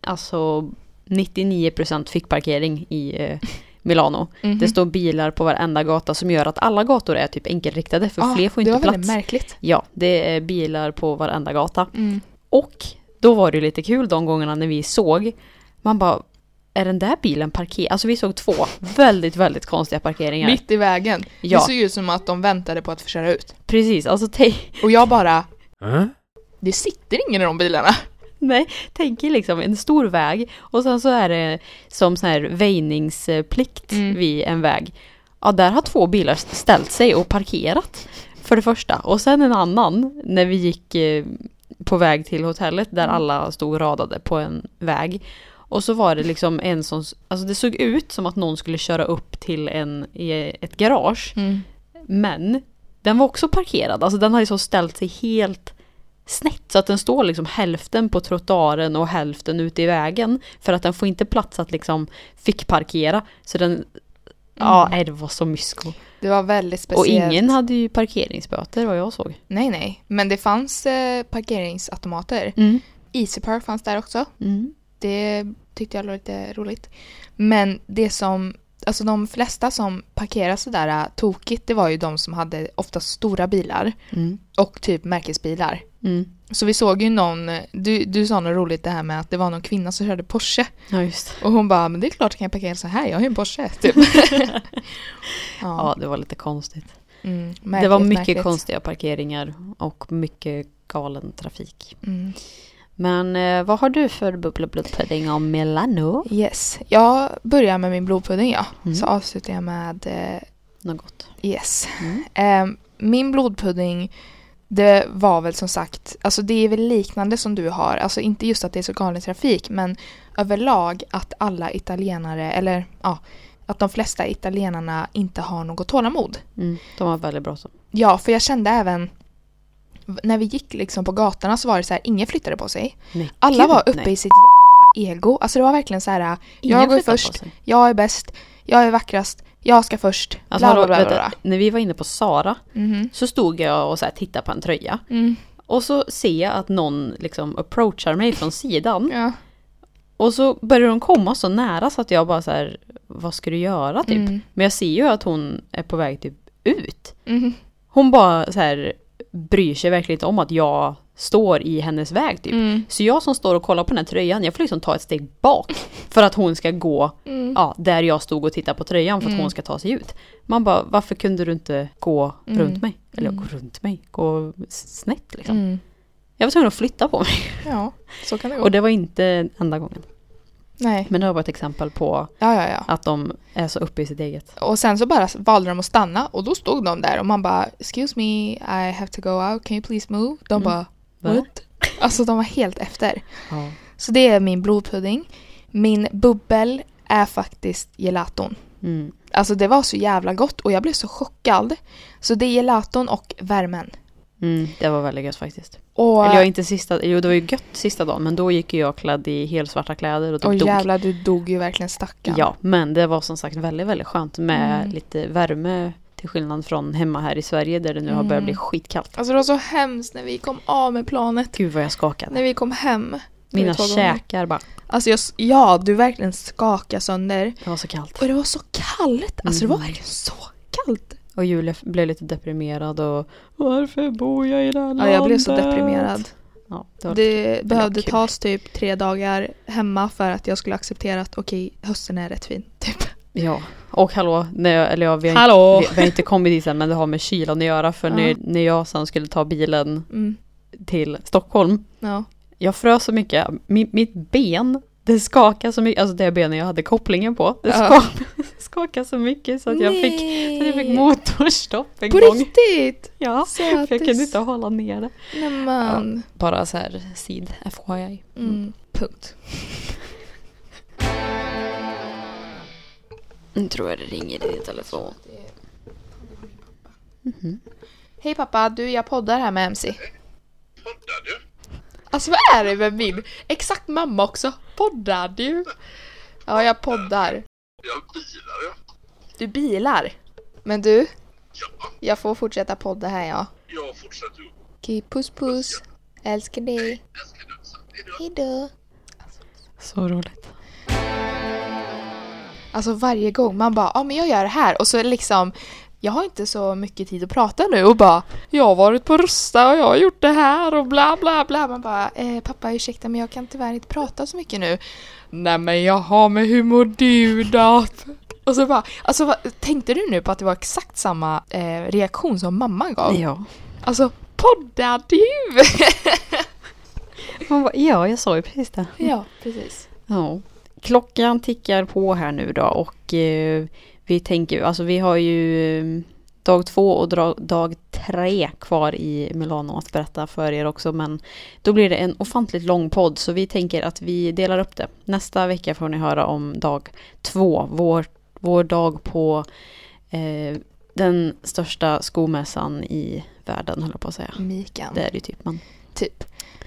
alltså 99% fickparkering i eh, Milano. Mhm. Det står bilar på varenda gata som gör att alla gator är typ enkelriktade för Ja, fler får det inte var väldigt plats. märkligt. Ja, det är bilar på varenda gata. Mm. Och då var det lite kul de gångerna när vi såg, man bara, är den där bilen parkerad? Alltså vi såg två väldigt, väldigt konstiga parkeringar. Mitt i vägen. Ja. Det såg ut som att de väntade på att få köra ut. Precis, alltså Och jag bara, Huh? det sitter ingen i de bilarna. Nej, tänk er liksom en stor väg och sen så är det som sån här väjningsplikt Mm. vid en väg. Ja, där har två bilar ställt sig och parkerat. För det första. Och sen en annan när vi gick eh, på väg till hotellet där Mm. alla stod radade på en väg. Och så var det liksom en som, alltså det såg ut som att någon skulle köra upp till en, i ett garage. Mm. Men den var också parkerad, alltså den ju så ställt sig helt snett så att den står liksom hälften på trottoaren och hälften ute i vägen. För att den får inte plats att liksom fick parkera. Så den, ja nej, det var så mysko. Det var väldigt Och speciellt. ingen hade ju parkeringsböter vad jag såg. Nej, nej. Men det fanns eh, parkeringsautomater. Mm. Easy Park fanns där också. Mm. Det tyckte jag var lite roligt. Men det som, alltså de flesta som parkerade sådär äh, tokigt, det var ju de som hade oftast stora bilar Mm. och typ märkesbilar. Mm. Så vi såg ju någon, du, du sa något roligt det här med att det var någon kvinna som körde Porsche. Ja just det. Och hon bara, men det är klart jag kan parkera så här, jag har ju en Porsche. Typ. Ja det var lite konstigt. Mm, det märkligt, var mycket märkligt. konstiga parkeringar och mycket galen trafik. Men eh, vad har du för bubbla-blodpudding om Milano? Yes, jag börjar med min blodpudding ja. Mm. Så avslutar jag med eh, Något gott? yes. Mm. Eh, min blodpudding, det var väl som sagt, alltså det är väl liknande som du har. Alltså inte just att det är så galen trafik, men överlag att alla italienare, eller ja, att de flesta italienarna inte har något tålamod. Mm. De var väldigt bråttom. Ja, för jag kände även när vi gick liksom på gatorna så var det så här, ingen flyttade på sig. Nej, Alla gud, var uppe nej. i sitt jävla ego. Alltså det var verkligen så här, Ingen jag går först, jag är bäst, jag är vackrast, jag ska först. Alltså, bla, bla, bla, bla, när vi var inne på Sara Mhm. så stod jag och så här tittade på en tröja. Mm. Och så ser jag att någon liksom approachar mig från sidan. Ja. Och så börjar de komma så nära så att jag bara så här, vad ska du göra typ? Mm. Men jag ser ju att hon är på väg typ ut. Mhm. Hon bara så här bryr sig verkligen inte om att jag står i hennes väg typ. Mm. Så jag som står och kollar på den här tröjan, jag får liksom ta ett steg bak. För att hon ska gå Mm. ja, där jag stod och tittade på tröjan för att Mm. hon ska ta sig ut. Man bara, varför kunde du inte gå Mm. runt mig? Eller Mm. gå runt mig, gå snett liksom. Mm. Jag var tvungen att flytta på mig. Ja, så kan det gå. Och det var inte enda gången. Nej. Men det var bara ett exempel på Ja, ja, ja. att de är så uppe i sitt eget. Och sen så bara valde de att stanna och då stod de där och man bara Excuse me, I have to go out, can you please move? De Mm. bara? What? Alltså de var helt efter. Så det är min blodpudding. Min bubbel är faktiskt gelaton. Mm. Alltså det var så jävla gott och jag blev så chockad. Så det är gelaton och värmen. Mm, det var väldigt gött faktiskt. Och, Eller jag inte sista, jo det var ju gött sista dagen men då gick ju jag klädd i helt svarta kläder och typ och dog. jävlar du dog ju verkligen stackarn. Ja, men det var som sagt väldigt, väldigt skönt med Mm. lite värme till skillnad från hemma här i Sverige där det nu har börjat Mm. bli skitkallt. Alltså det var så hemskt när vi kom av med planet. Gud vad jag skakade. När vi kom hem. Mina käkar bara, Alltså jag, ja, du verkligen skakade sönder. det var så kallt. Och det var så kallt. Alltså det var Mm. verkligen så kallt. Och Julia blev lite deprimerad och varför bor jag i det här Ja, landet? jag blev så deprimerad. Ja, det Det behövde kul. tas typ tre dagar hemma för att jag skulle acceptera att okej, hösten är rätt fin. Typ. Ja, och hallå, när jag, eller ja, vi, har Hallå! inte, vi, vi har inte kommit dit än men det har med kylan att göra för Ja. när, när jag sen skulle ta bilen Mm, till Stockholm, ja. jag frös så mycket, Min, mitt ben, det skakade så mycket, alltså det benen jag hade kopplingen på, det Ja. skakade, så mycket så att jag fick, så att jag fick motorstopp en På gång. riktigt? Ja, Sötis. för jag kunde inte hålla ner det. Nämen. Bara så här sid, FYI. Mm, punkt. Nu tror jag det ringer i din telefon. Mhm. Hej pappa, du jag poddar här med MC. Poddar du? Alltså vad är det med min? Exakt mamma också. Poddar du? Ja, jag poddar. Jag bilar ja. Du bilar. Men du, Ja, jag får fortsätta podda här ja. jag fortsätter ju. Okej, puss puss. Älskar dig. Älskar dig också. Hejdå. Hejdå. Så roligt. Alltså varje gång man bara, ja men jag gör det här och så är det liksom jag har inte så mycket tid att prata nu och bara Jag har varit på Rusta och jag har gjort det här och bla bla bla. Man bara eh, Pappa ursäkta men jag kan tyvärr inte prata så mycket nu. Nej men jaha men hur mår du då? Och så bara, alltså vad, tänkte du nu på att det var exakt samma eh, reaktion som mamma gav? Ja. Alltså poddar du? Man bara, ja, jag sa ju precis det. Ja, precis. Ja. Klockan tickar på här nu då och eh, vi tänker, alltså vi har ju eh, dag två och dag tre kvar i Milano att berätta för er också men då blir det en ofantligt lång podd så vi tänker att vi delar upp det. Nästa vecka får ni höra om dag två, vår, vår dag på eh, den största skomässan i världen höll jag på att säga. Mikan. Det är det ju typ men Typ.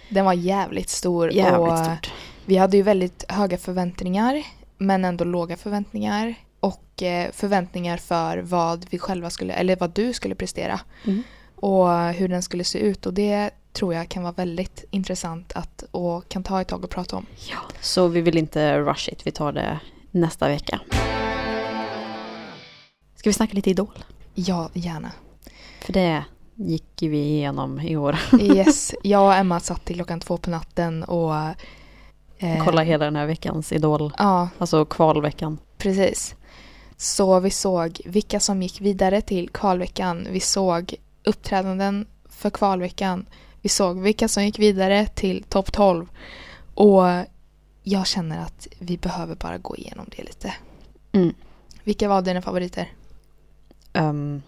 Den var jävligt stor. jävligt och stort. Vi hade ju väldigt höga förväntningar, men ändå låga förväntningar. Och förväntningar för vad vi själva skulle, eller vad du skulle prestera. Mm. Och hur den skulle se ut. Och det tror jag kan vara väldigt intressant att, och kan ta ett tag att prata om. Ja, så vi vill inte rush it. Vi tar det nästa vecka. Ska vi snacka lite Idol? Ja, gärna. För det gick vi igenom i år. Yes, jag och Emma satt till klockan två på natten och... eh, Kolla hela den här veckans Idol. Ja, Alltså kvalveckan. Precis. Så vi såg vilka som gick vidare till kvalveckan. Vi såg uppträdanden för kvalveckan. Vi såg vilka som gick vidare till topp 12. Och jag känner att vi behöver bara gå igenom det lite. Mm. Vilka var dina favoriter? Um,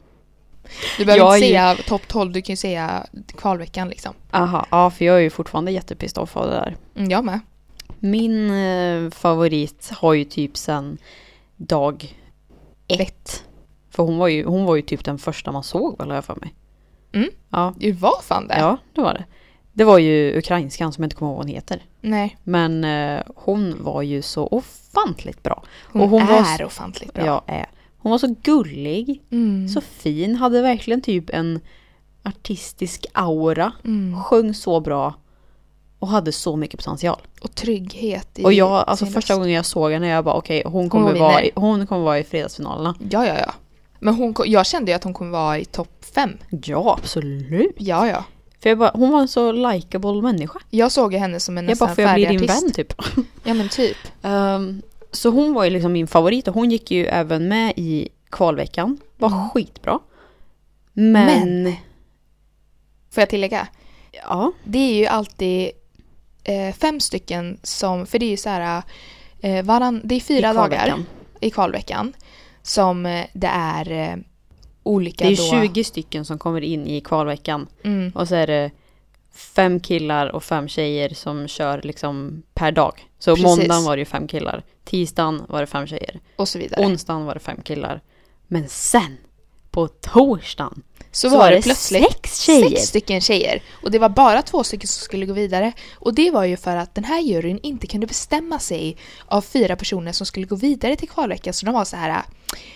Du behöver inte är säga topp 12, du kan ju säga kvalveckan liksom. aha, ja för jag är ju fortfarande jättepissed off av det där. Mm, jag med. Min eh, favorit har ju typ sen dag ett. För hon var, ju, hon var ju typ den första man såg väl har jag för mig. Mm. Ja, Det var fan det. ja, det var det. Det var ju ukrainskan som jag inte kommer ihåg vad hon heter. Nej, Men eh, hon var ju så ofantligt bra. hon, Och hon var är s- ofantligt bra. Ja, är. Hon var så gullig, Mm. så fin, hade verkligen typ en artistisk aura. Mm. Sjöng så bra och hade så mycket potential. Och trygghet i Och jag, alltså första gången jag såg henne, jag bara okej, hon, kommer vinner. vara i, hon kommer vara i fredagsfinalerna. Ja, ja, ja. Men hon, jag kände ju att hon kommer vara i topp fem. Ja, absolut. Ja, ja. För jag bara, hon var en så likable människa. Jag såg henne som en Jag nästan bara, får jag bli färdig din artist. vän typ? Ja, men typ. Ehm, så hon var ju liksom min favorit och hon gick ju även med i kvalveckan. Var Mm. skitbra. Men, Får jag tillägga? ja, Det är ju alltid eh, fem stycken som, för det är ju så här, eh, varann, det är fyra i dagar i kvalveckan som eh, det är eh, olika Det är då. 20 stycken som kommer in i kvalveckan. Mm, Och så är det fem killar och fem tjejer som kör liksom per dag. Så Precis. måndagen var det ju fem killar. Tisdagen var det fem tjejer. och så vidare. Onsdagen var det fem killar. Men sen, på torsdagen, så, så var det plötsligt sex tjejer. sex stycken tjejer. Och det var bara två stycken som skulle gå vidare. Och det var ju för att den här juryn inte kunde bestämma sig av fyra personer som skulle gå vidare till kvalveckan. Så de var så här,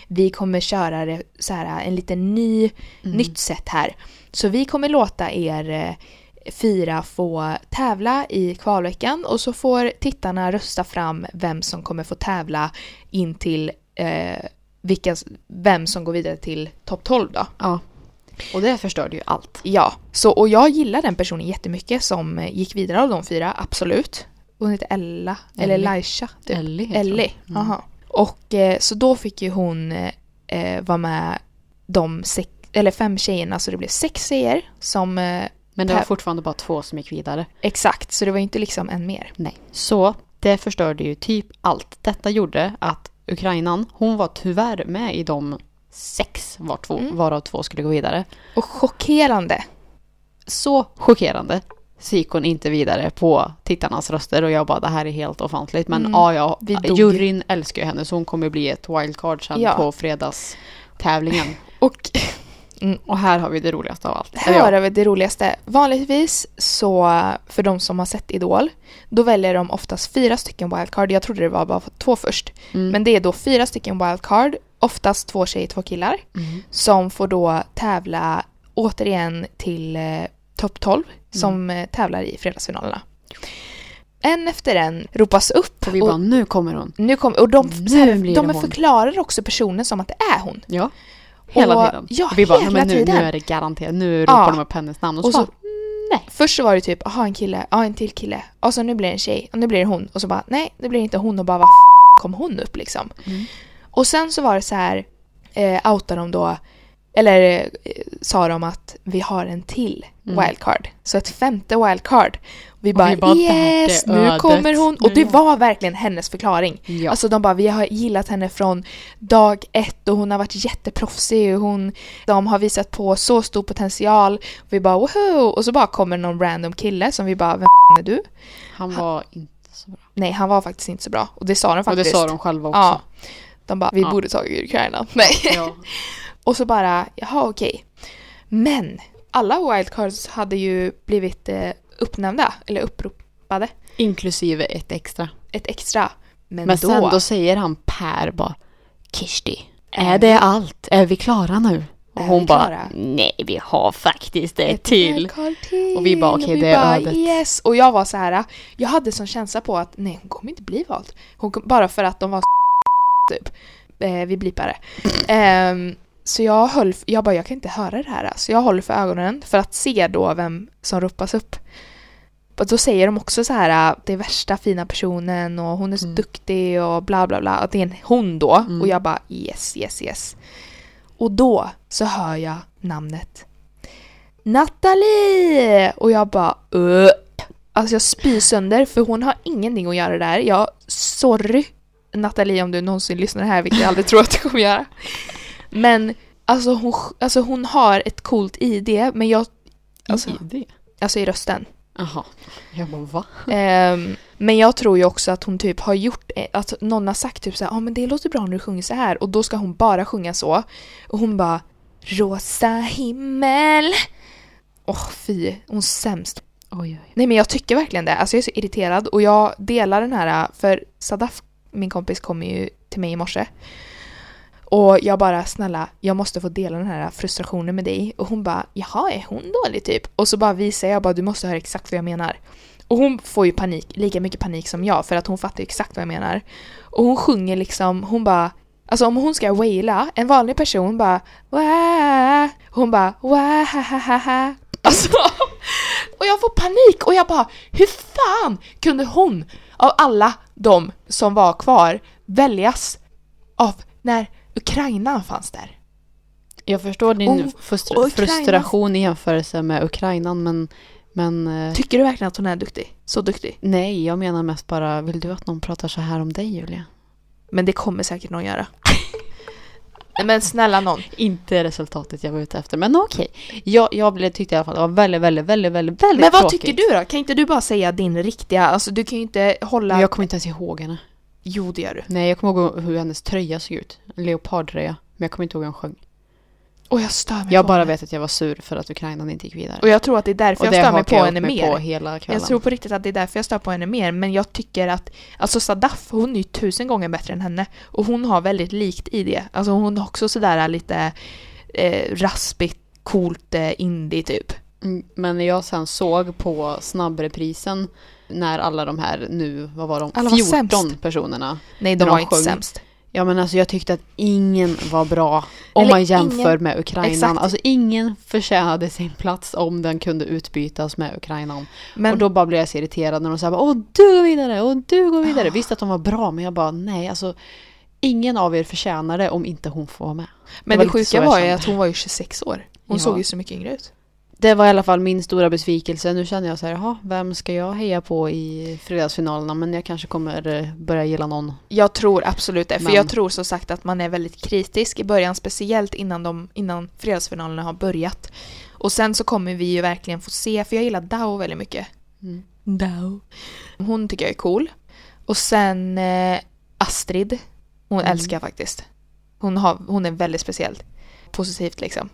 vi kommer köra det så här, en liten ny, Mm. nytt sätt här. Så vi kommer låta er eh, fyra få tävla i kvalveckan och så får tittarna rösta fram vem som kommer få tävla in till eh, vilka, vem som går vidare till topp 12 då. Ja. Och det förstörde ju allt. Ja, så, och jag gillar den personen jättemycket som eh, gick vidare av de fyra, absolut. Hon heter Ella, eller Ellie. Laisha. Typ. Ellie heter Ellie, hon. Mm. jaha. Och eh, så då fick ju hon eh, eh, vara med de sex, eller fem tjejerna, så det blev sex tjejer som eh, Men det var fortfarande bara två som gick vidare. exakt, så det var inte liksom en mer. Nej. Så det förstörde ju typ allt. Detta gjorde att Ukrainan, hon var tyvärr med i de sex var två, Mm. varav två skulle gå vidare. Och chockerande. Så chockerande så gick hon inte vidare på tittarnas röster och jag bara det här är helt ofantligt. Men Mm. ja, ja, Vi juryn älskar ju henne så hon kommer bli ett wildcard sen Ja. på fredagstävlingen. Och Och här har vi det roligaste av allt. här är väl det roligaste. Vanligtvis så, för de som har sett Idol, då väljer de oftast fyra stycken wildcard. Jag trodde det var bara två först. Mm. Men det är då fyra stycken wildcard, oftast två tjejer, två killar, Mm. som får då tävla återigen till eh, topp 12 som Mm. eh, tävlar i fredagsfinalerna. En efter en ropas upp Och vi och, bara, nu kommer hon. nu kom, och de, Nu de förklarar också personen som att det är hon. Ja. Hela Och- tiden. ja, och vi bara, hela men nu, nu är det garanterat. Nu ropar Ja. de upp hennes namn. Och så, Och så- bara, nej. Först så var det typ, aha en kille, ja en till kille, och så nu blir det en tjej, och nu blir det hon, och så bara nej, det blir inte hon, och bara vad kom hon upp liksom? Mm. Och sen så var det så här, eh, outade de då eller eh, sa de att vi har en till Mm. wildcard. Så ett femte wildcard. Vi Och bara, vi bara, "Där är yes, nu ödet." kommer hon. Och det Nu. var verkligen hennes förklaring. Ja. Alltså de bara, vi har gillat henne från dag ett och hon har varit jätteproffsig och hon, de har visat på så stor potential. Och vi bara woho! Och så bara kommer någon random kille som vi bara, vem f- är du? Han var inte så bra. Nej, han var faktiskt inte så bra. Och det sa de Och faktiskt. det sa de själva också. Ja. De bara, vi Ja. borde tagit Ukraina. Nej. Ja. Och så bara, jaha okej. Men alla wildcards hade ju blivit eh, uppnämnda, eller uppropade. Inklusive ett extra. Ett extra. Men, Men då, sen då säger han Per bara Kirsti, Är är det allt? Är vi klara nu? Och Är hon bara? Nej, vi har faktiskt ett till. till. Och vi bara, okej, vi det är bara, ödet. Yes. Och jag var så här, jag hade sån känsla på att nej, hon kommer inte bli vald. Hon bara för att de var typ. Eh, vi blipar det. Ehm, så jag höll, jag bara, jag kan inte höra det här. Så jag håller för ögonen för att se då vem som ropas upp. Och då säger de också så här att det är värsta fina personen och hon är så Mm. duktig och bla bla bla. Att det är en hon då. Mm. Och jag bara yes, yes, yes. Och då så hör jag namnet Nathalie! Och jag bara uh. Alltså jag spyr sönder för hon har ingenting att göra där. Jag, sorry Nathalie om du någonsin lyssnar här, vilket jag aldrig tror att du kommer göra. Men alltså hon, alltså hon har ett coolt ID, men jag... Alltså, I det? alltså i rösten. Jaha. Jag bara va? Ehm, men jag tror ju också att hon typ har gjort, eh, att någon har sagt typ så här, ja men det låter bra när du sjunger så här och då ska hon bara sjunga så. Och hon bara, rosa himmel. Åh fy, hon är sämst. Oj, oj. Nej men jag tycker verkligen det, alltså jag är så irriterad och jag delar den här, för Sadaf, min kompis, kom ju till mig i morse. Och jag bara, snälla, jag måste få dela den här frustrationen med dig. Och hon bara, jaha, är hon dålig typ? Och så bara visar jag bara, du måste höra exakt vad jag menar. Och hon får ju panik, lika mycket panik som jag, för att hon fattar ju exakt vad jag menar. Och hon sjunger liksom, hon bara, alltså om hon ska waila, en vanlig person bara, Wah! hon bara, Wahahaha. Alltså, och jag får panik och jag bara, hur fan kunde hon av alla de som var kvar väljas av när Ukraina fanns där? Jag förstår din Och- och frustration i jämförelse med Ukraina men, men eh, Tycker du verkligen att hon är duktig? Så duktig? nej, jag menar mest bara, vill du att någon pratar så här om dig Julia? Men det kommer säkert någon göra. Men snälla någon. Inte resultatet jag var ute efter, men okej. Jag, jag blev, tyckte i alla fall det var väldigt, väldigt, väldigt, väldigt, väldigt Men vad tråkigt. tycker du då? Kan inte du bara säga din riktiga, alltså du kan ju inte hålla... Men jag kommer inte ens ihåg henne. Jo det gör du. Nej, jag kommer ihåg hur hennes tröja såg ut. En leopardtröja. Men jag kommer inte ihåg hur hon sjöng. Och jag stör mig Jag på bara henne. vet att jag var sur för att Ukraina inte gick vidare. Och jag tror att det är därför jag det stör mig hakar på jag henne upp mig mer. på hela kvällen. Jag tror på riktigt att det är därför jag stör på henne mer. Men jag tycker att, alltså Sadaf, hon är ju tusen gånger bättre än henne. Och hon har väldigt likt i det. Alltså hon har också sådär lite eh, raspigt, coolt eh, indie typ. Mm, Men när jag sen såg på snabbreprisen när alla de här nu, vad var de, Alla var 14 sämst. personerna. Nej, de När de var inte sjöng. sämst. Ja men alltså jag tyckte att ingen var bra om Eller man jämför ingen- med Ukraina. Exakt. Alltså ingen förtjänade sin plats om den kunde utbytas med Ukraina. Men Och då bara blev jag så irriterad när de sa åh du går vidare, åh du går vidare. Ah. Visst att de var bra men jag bara nej alltså ingen av er förtjänar det om inte hon får vara med. men var det lite så sjuka var ju att hon var ju 26 år. Hon Ja. såg ju så mycket yngre ut. Det var i alla fall min stora besvikelse. Nu känner jag så här, jaha, vem ska jag heja på i fredagsfinalerna? Men jag kanske kommer eh, börja gilla någon. Jag tror absolut det. För Men- jag tror som sagt att man är väldigt kritisk i början, speciellt innan, de, innan fredagsfinalerna har börjat. Och sen så kommer vi ju verkligen få se, för jag gillar Dao väldigt mycket. Mm. Dao. Hon tycker jag är cool. Och sen eh, Astrid. Hon Mm. älskar jag faktiskt. Hon, har, hon är väldigt speciell. Positivt liksom.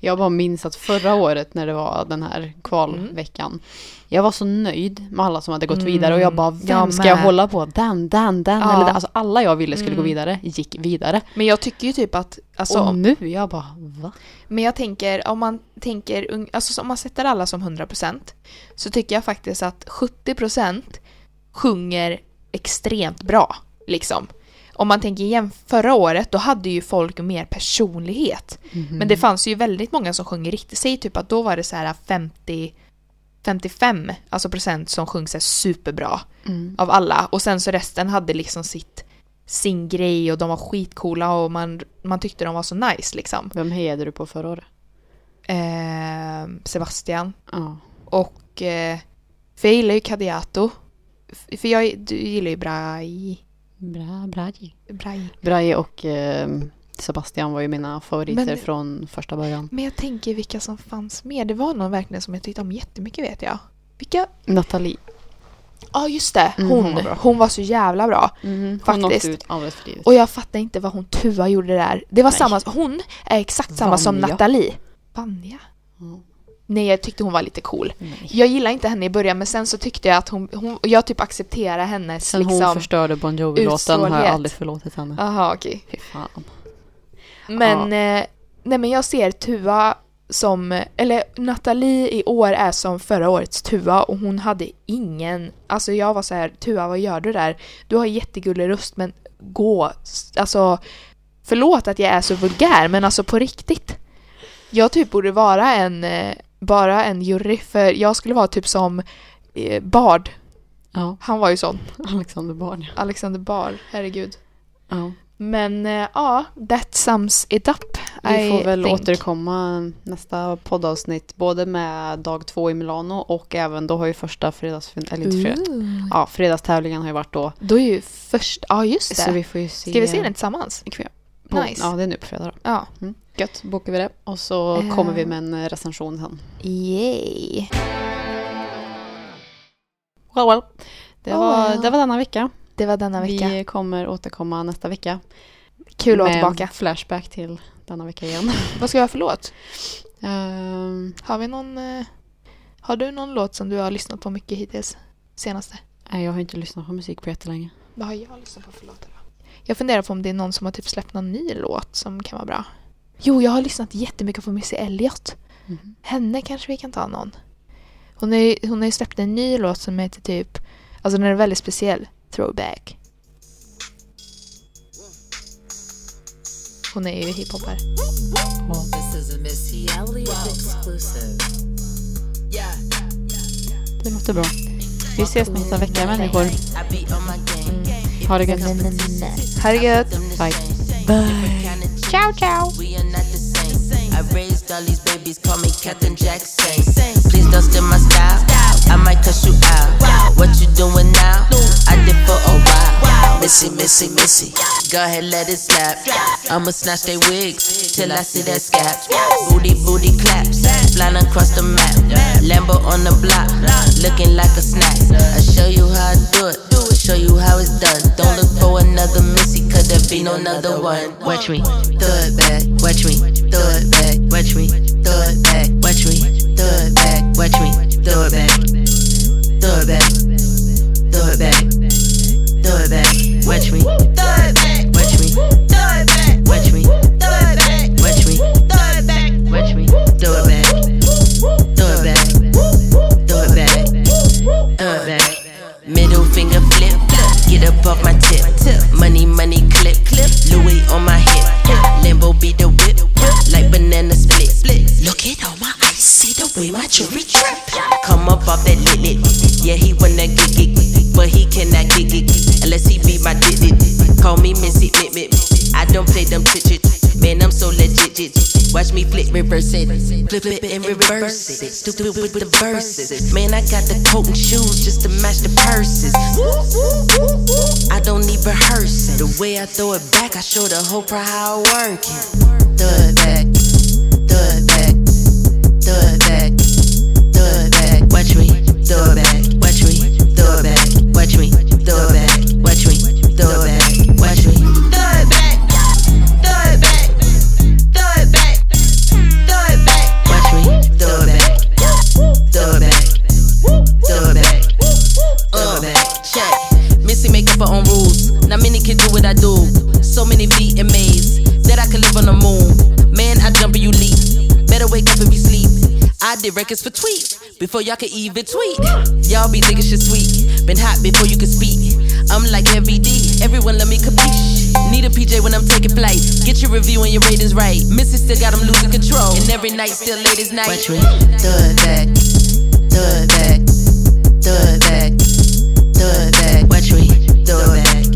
Jag bara minns att förra året när det var den här kvalveckan. Jag var så nöjd med alla som hade gått Mm, vidare och jag bara, vem jag ska jag hålla på? Den, den, den Ja. eller den. Alltså alla jag ville skulle Mm. gå vidare gick vidare. Men jag tycker ju typ att, alltså, och nu, jag bara, va? Men jag tänker, om man tänker, alltså om man sätter alla som 100% så tycker jag faktiskt att 70% sjunger extremt bra. Liksom. Om man tänker igen förra året, då hade ju folk mer personlighet. Men det fanns ju väldigt många som sjunger riktigt. Säg typ att då var det så här 50 55 alltså procent som sjöng här superbra Mm. av alla. Och sen så resten hade liksom sitt sin grej och de var skitcoola och man, man tyckte de var så nice liksom. Vem hejade du på förra året? Eh, Sebastian. Ja. Och eh, för jag gillar ju Kadiato. För jag, du gillar ju Brai. Bra, Braji. Brai. Braji och eh, Sebastian var ju mina favoriter Men- från första början. Men jag tänker vilka som fanns med. Det var någon verkligen som jag tyckte om jättemycket vet jag. Vilka? Nathalie. Ja just det, Mm, hon. hon var hon var så jävla bra. Mm, Faktiskt. Hon åkte ut alldeles för tidigt. Och jag fattar inte vad hon Tuva gjorde där. Det var Nej. samma, hon är exakt samma som Vanja. Nathalie. Vanja? Ja. Nej jag tyckte hon var lite cool. Nej. Jag gillade inte henne i början men sen så tyckte jag att hon, hon jag typ accepterade hennes Sen hon liksom... förstörde Bon Jovi-låten har jag aldrig förlåtit henne. Aha okej. Fy fan. Men, eh, nej men jag ser Tuva som, eller Nathalie i år är som förra årets Tuva och hon hade ingen, alltså jag var så här, Tuva vad gör du där? Du har jättegullig röst men gå, alltså förlåt att jag är så vulgär men alltså på riktigt. Jag typ borde vara en, eh, bara en jury för jag skulle vara typ som eh, Bard, Ja, han var ju sån, Alexander Bard. Alexander Bard, herregud. Ja. Men eh, ja, that sums it up. Vi I får väl think. återkomma nästa poddavsnitt både med dag två i Milano och även då har ju första fredags... Eller inte fredag. Ja, fredagstävlingen har ju varit då. Då är ju först, ja just det. Så vi får ju se. Ska vi se den tillsammans? På, Nice. Ja, det är nu på fredag då. Ja. Gött, bokar vi det. Och så Eh. kommer vi med en recension sen. Yay. Well, well. Det, Oh, var, well. det var denna vecka. Det var denna vecka. Vi kommer återkomma nästa vecka. Kul att vara tillbaka. flashback till denna vecka igen. Vad ska jag ha för låt? Ehm, Har vi någon... eh, har du någon låt som du har lyssnat på mycket hittills? Senaste? nej, jag har inte lyssnat på musik på jättelänge. Vad har jag lyssnat på för låtar då? Jag funderar på om det är någon som har typ släppt någon ny låt som kan vara bra. Jo, jag har lyssnat jättemycket på Missy Elliott. Mhm. Henne kanske vi kan ta någon. Hon, är, hon har ju släppt en ny låt som heter typ... Alltså den är väldigt speciell. Throwback. Hon är ju hiphopare. Det låter bra. Vi ses nästa vecka människor. Game. Ha det gött. Ha det gött! Bye. Ciao, ciao. We are not the same. I raised all these babies, call me Captain Jackson. Please don't steal my style. I might cuss you out. What you doing now? I did for a while. Missy, Missy, Missy. Go ahead, let it slap. I'ma snatch they wigs till I see that scap. Booty, booty claps. Flying across the map. Lambo on the block. Looking like a snack. I show you how I do it. Show you how it's done. Don't look for another Missy, cause there be no another one. Watch me, throw it back. Watch me, throw it back. Watch me, throw it back. Watch me, throw it back. Watch me, throw it back. Throw it back. Throw it back. Throw it back. Watch me, throw it back. Watch me, throw it back. Watch me, get off my tip. Money, money, clip, clip. Louis on my hip. Limbo be the whip, like banana split. Look at all my ice, see the way my jewelry drip. Come up off that lit lit. Yeah, he wanna get it, but he cannot get it unless he be my digit. Call me Missy, mit. I don't play them chit Man, Jit. Watch me flip, reverse it, flip it and reverse it. Stupid with the verses. Man, I got the coat and shoes just to match the purses. I don't need rehearsing. The way I throw it back, I show the whole crowd how I work it. Throw it back, throw it back, throw it back, throw it back. Watch me, throw it back, Did records for tweet before y'all could even tweet. Y'all be thinking shit sweet. Been hot before you could speak. I'm like MVD. Everyone let me capiche. Need a PJ when I'm taking flight. Get your review and your ratings right. Missy still got them losing control. And every night still late as night. Watch me. It back. It back. It back. It back. Watch me. It back.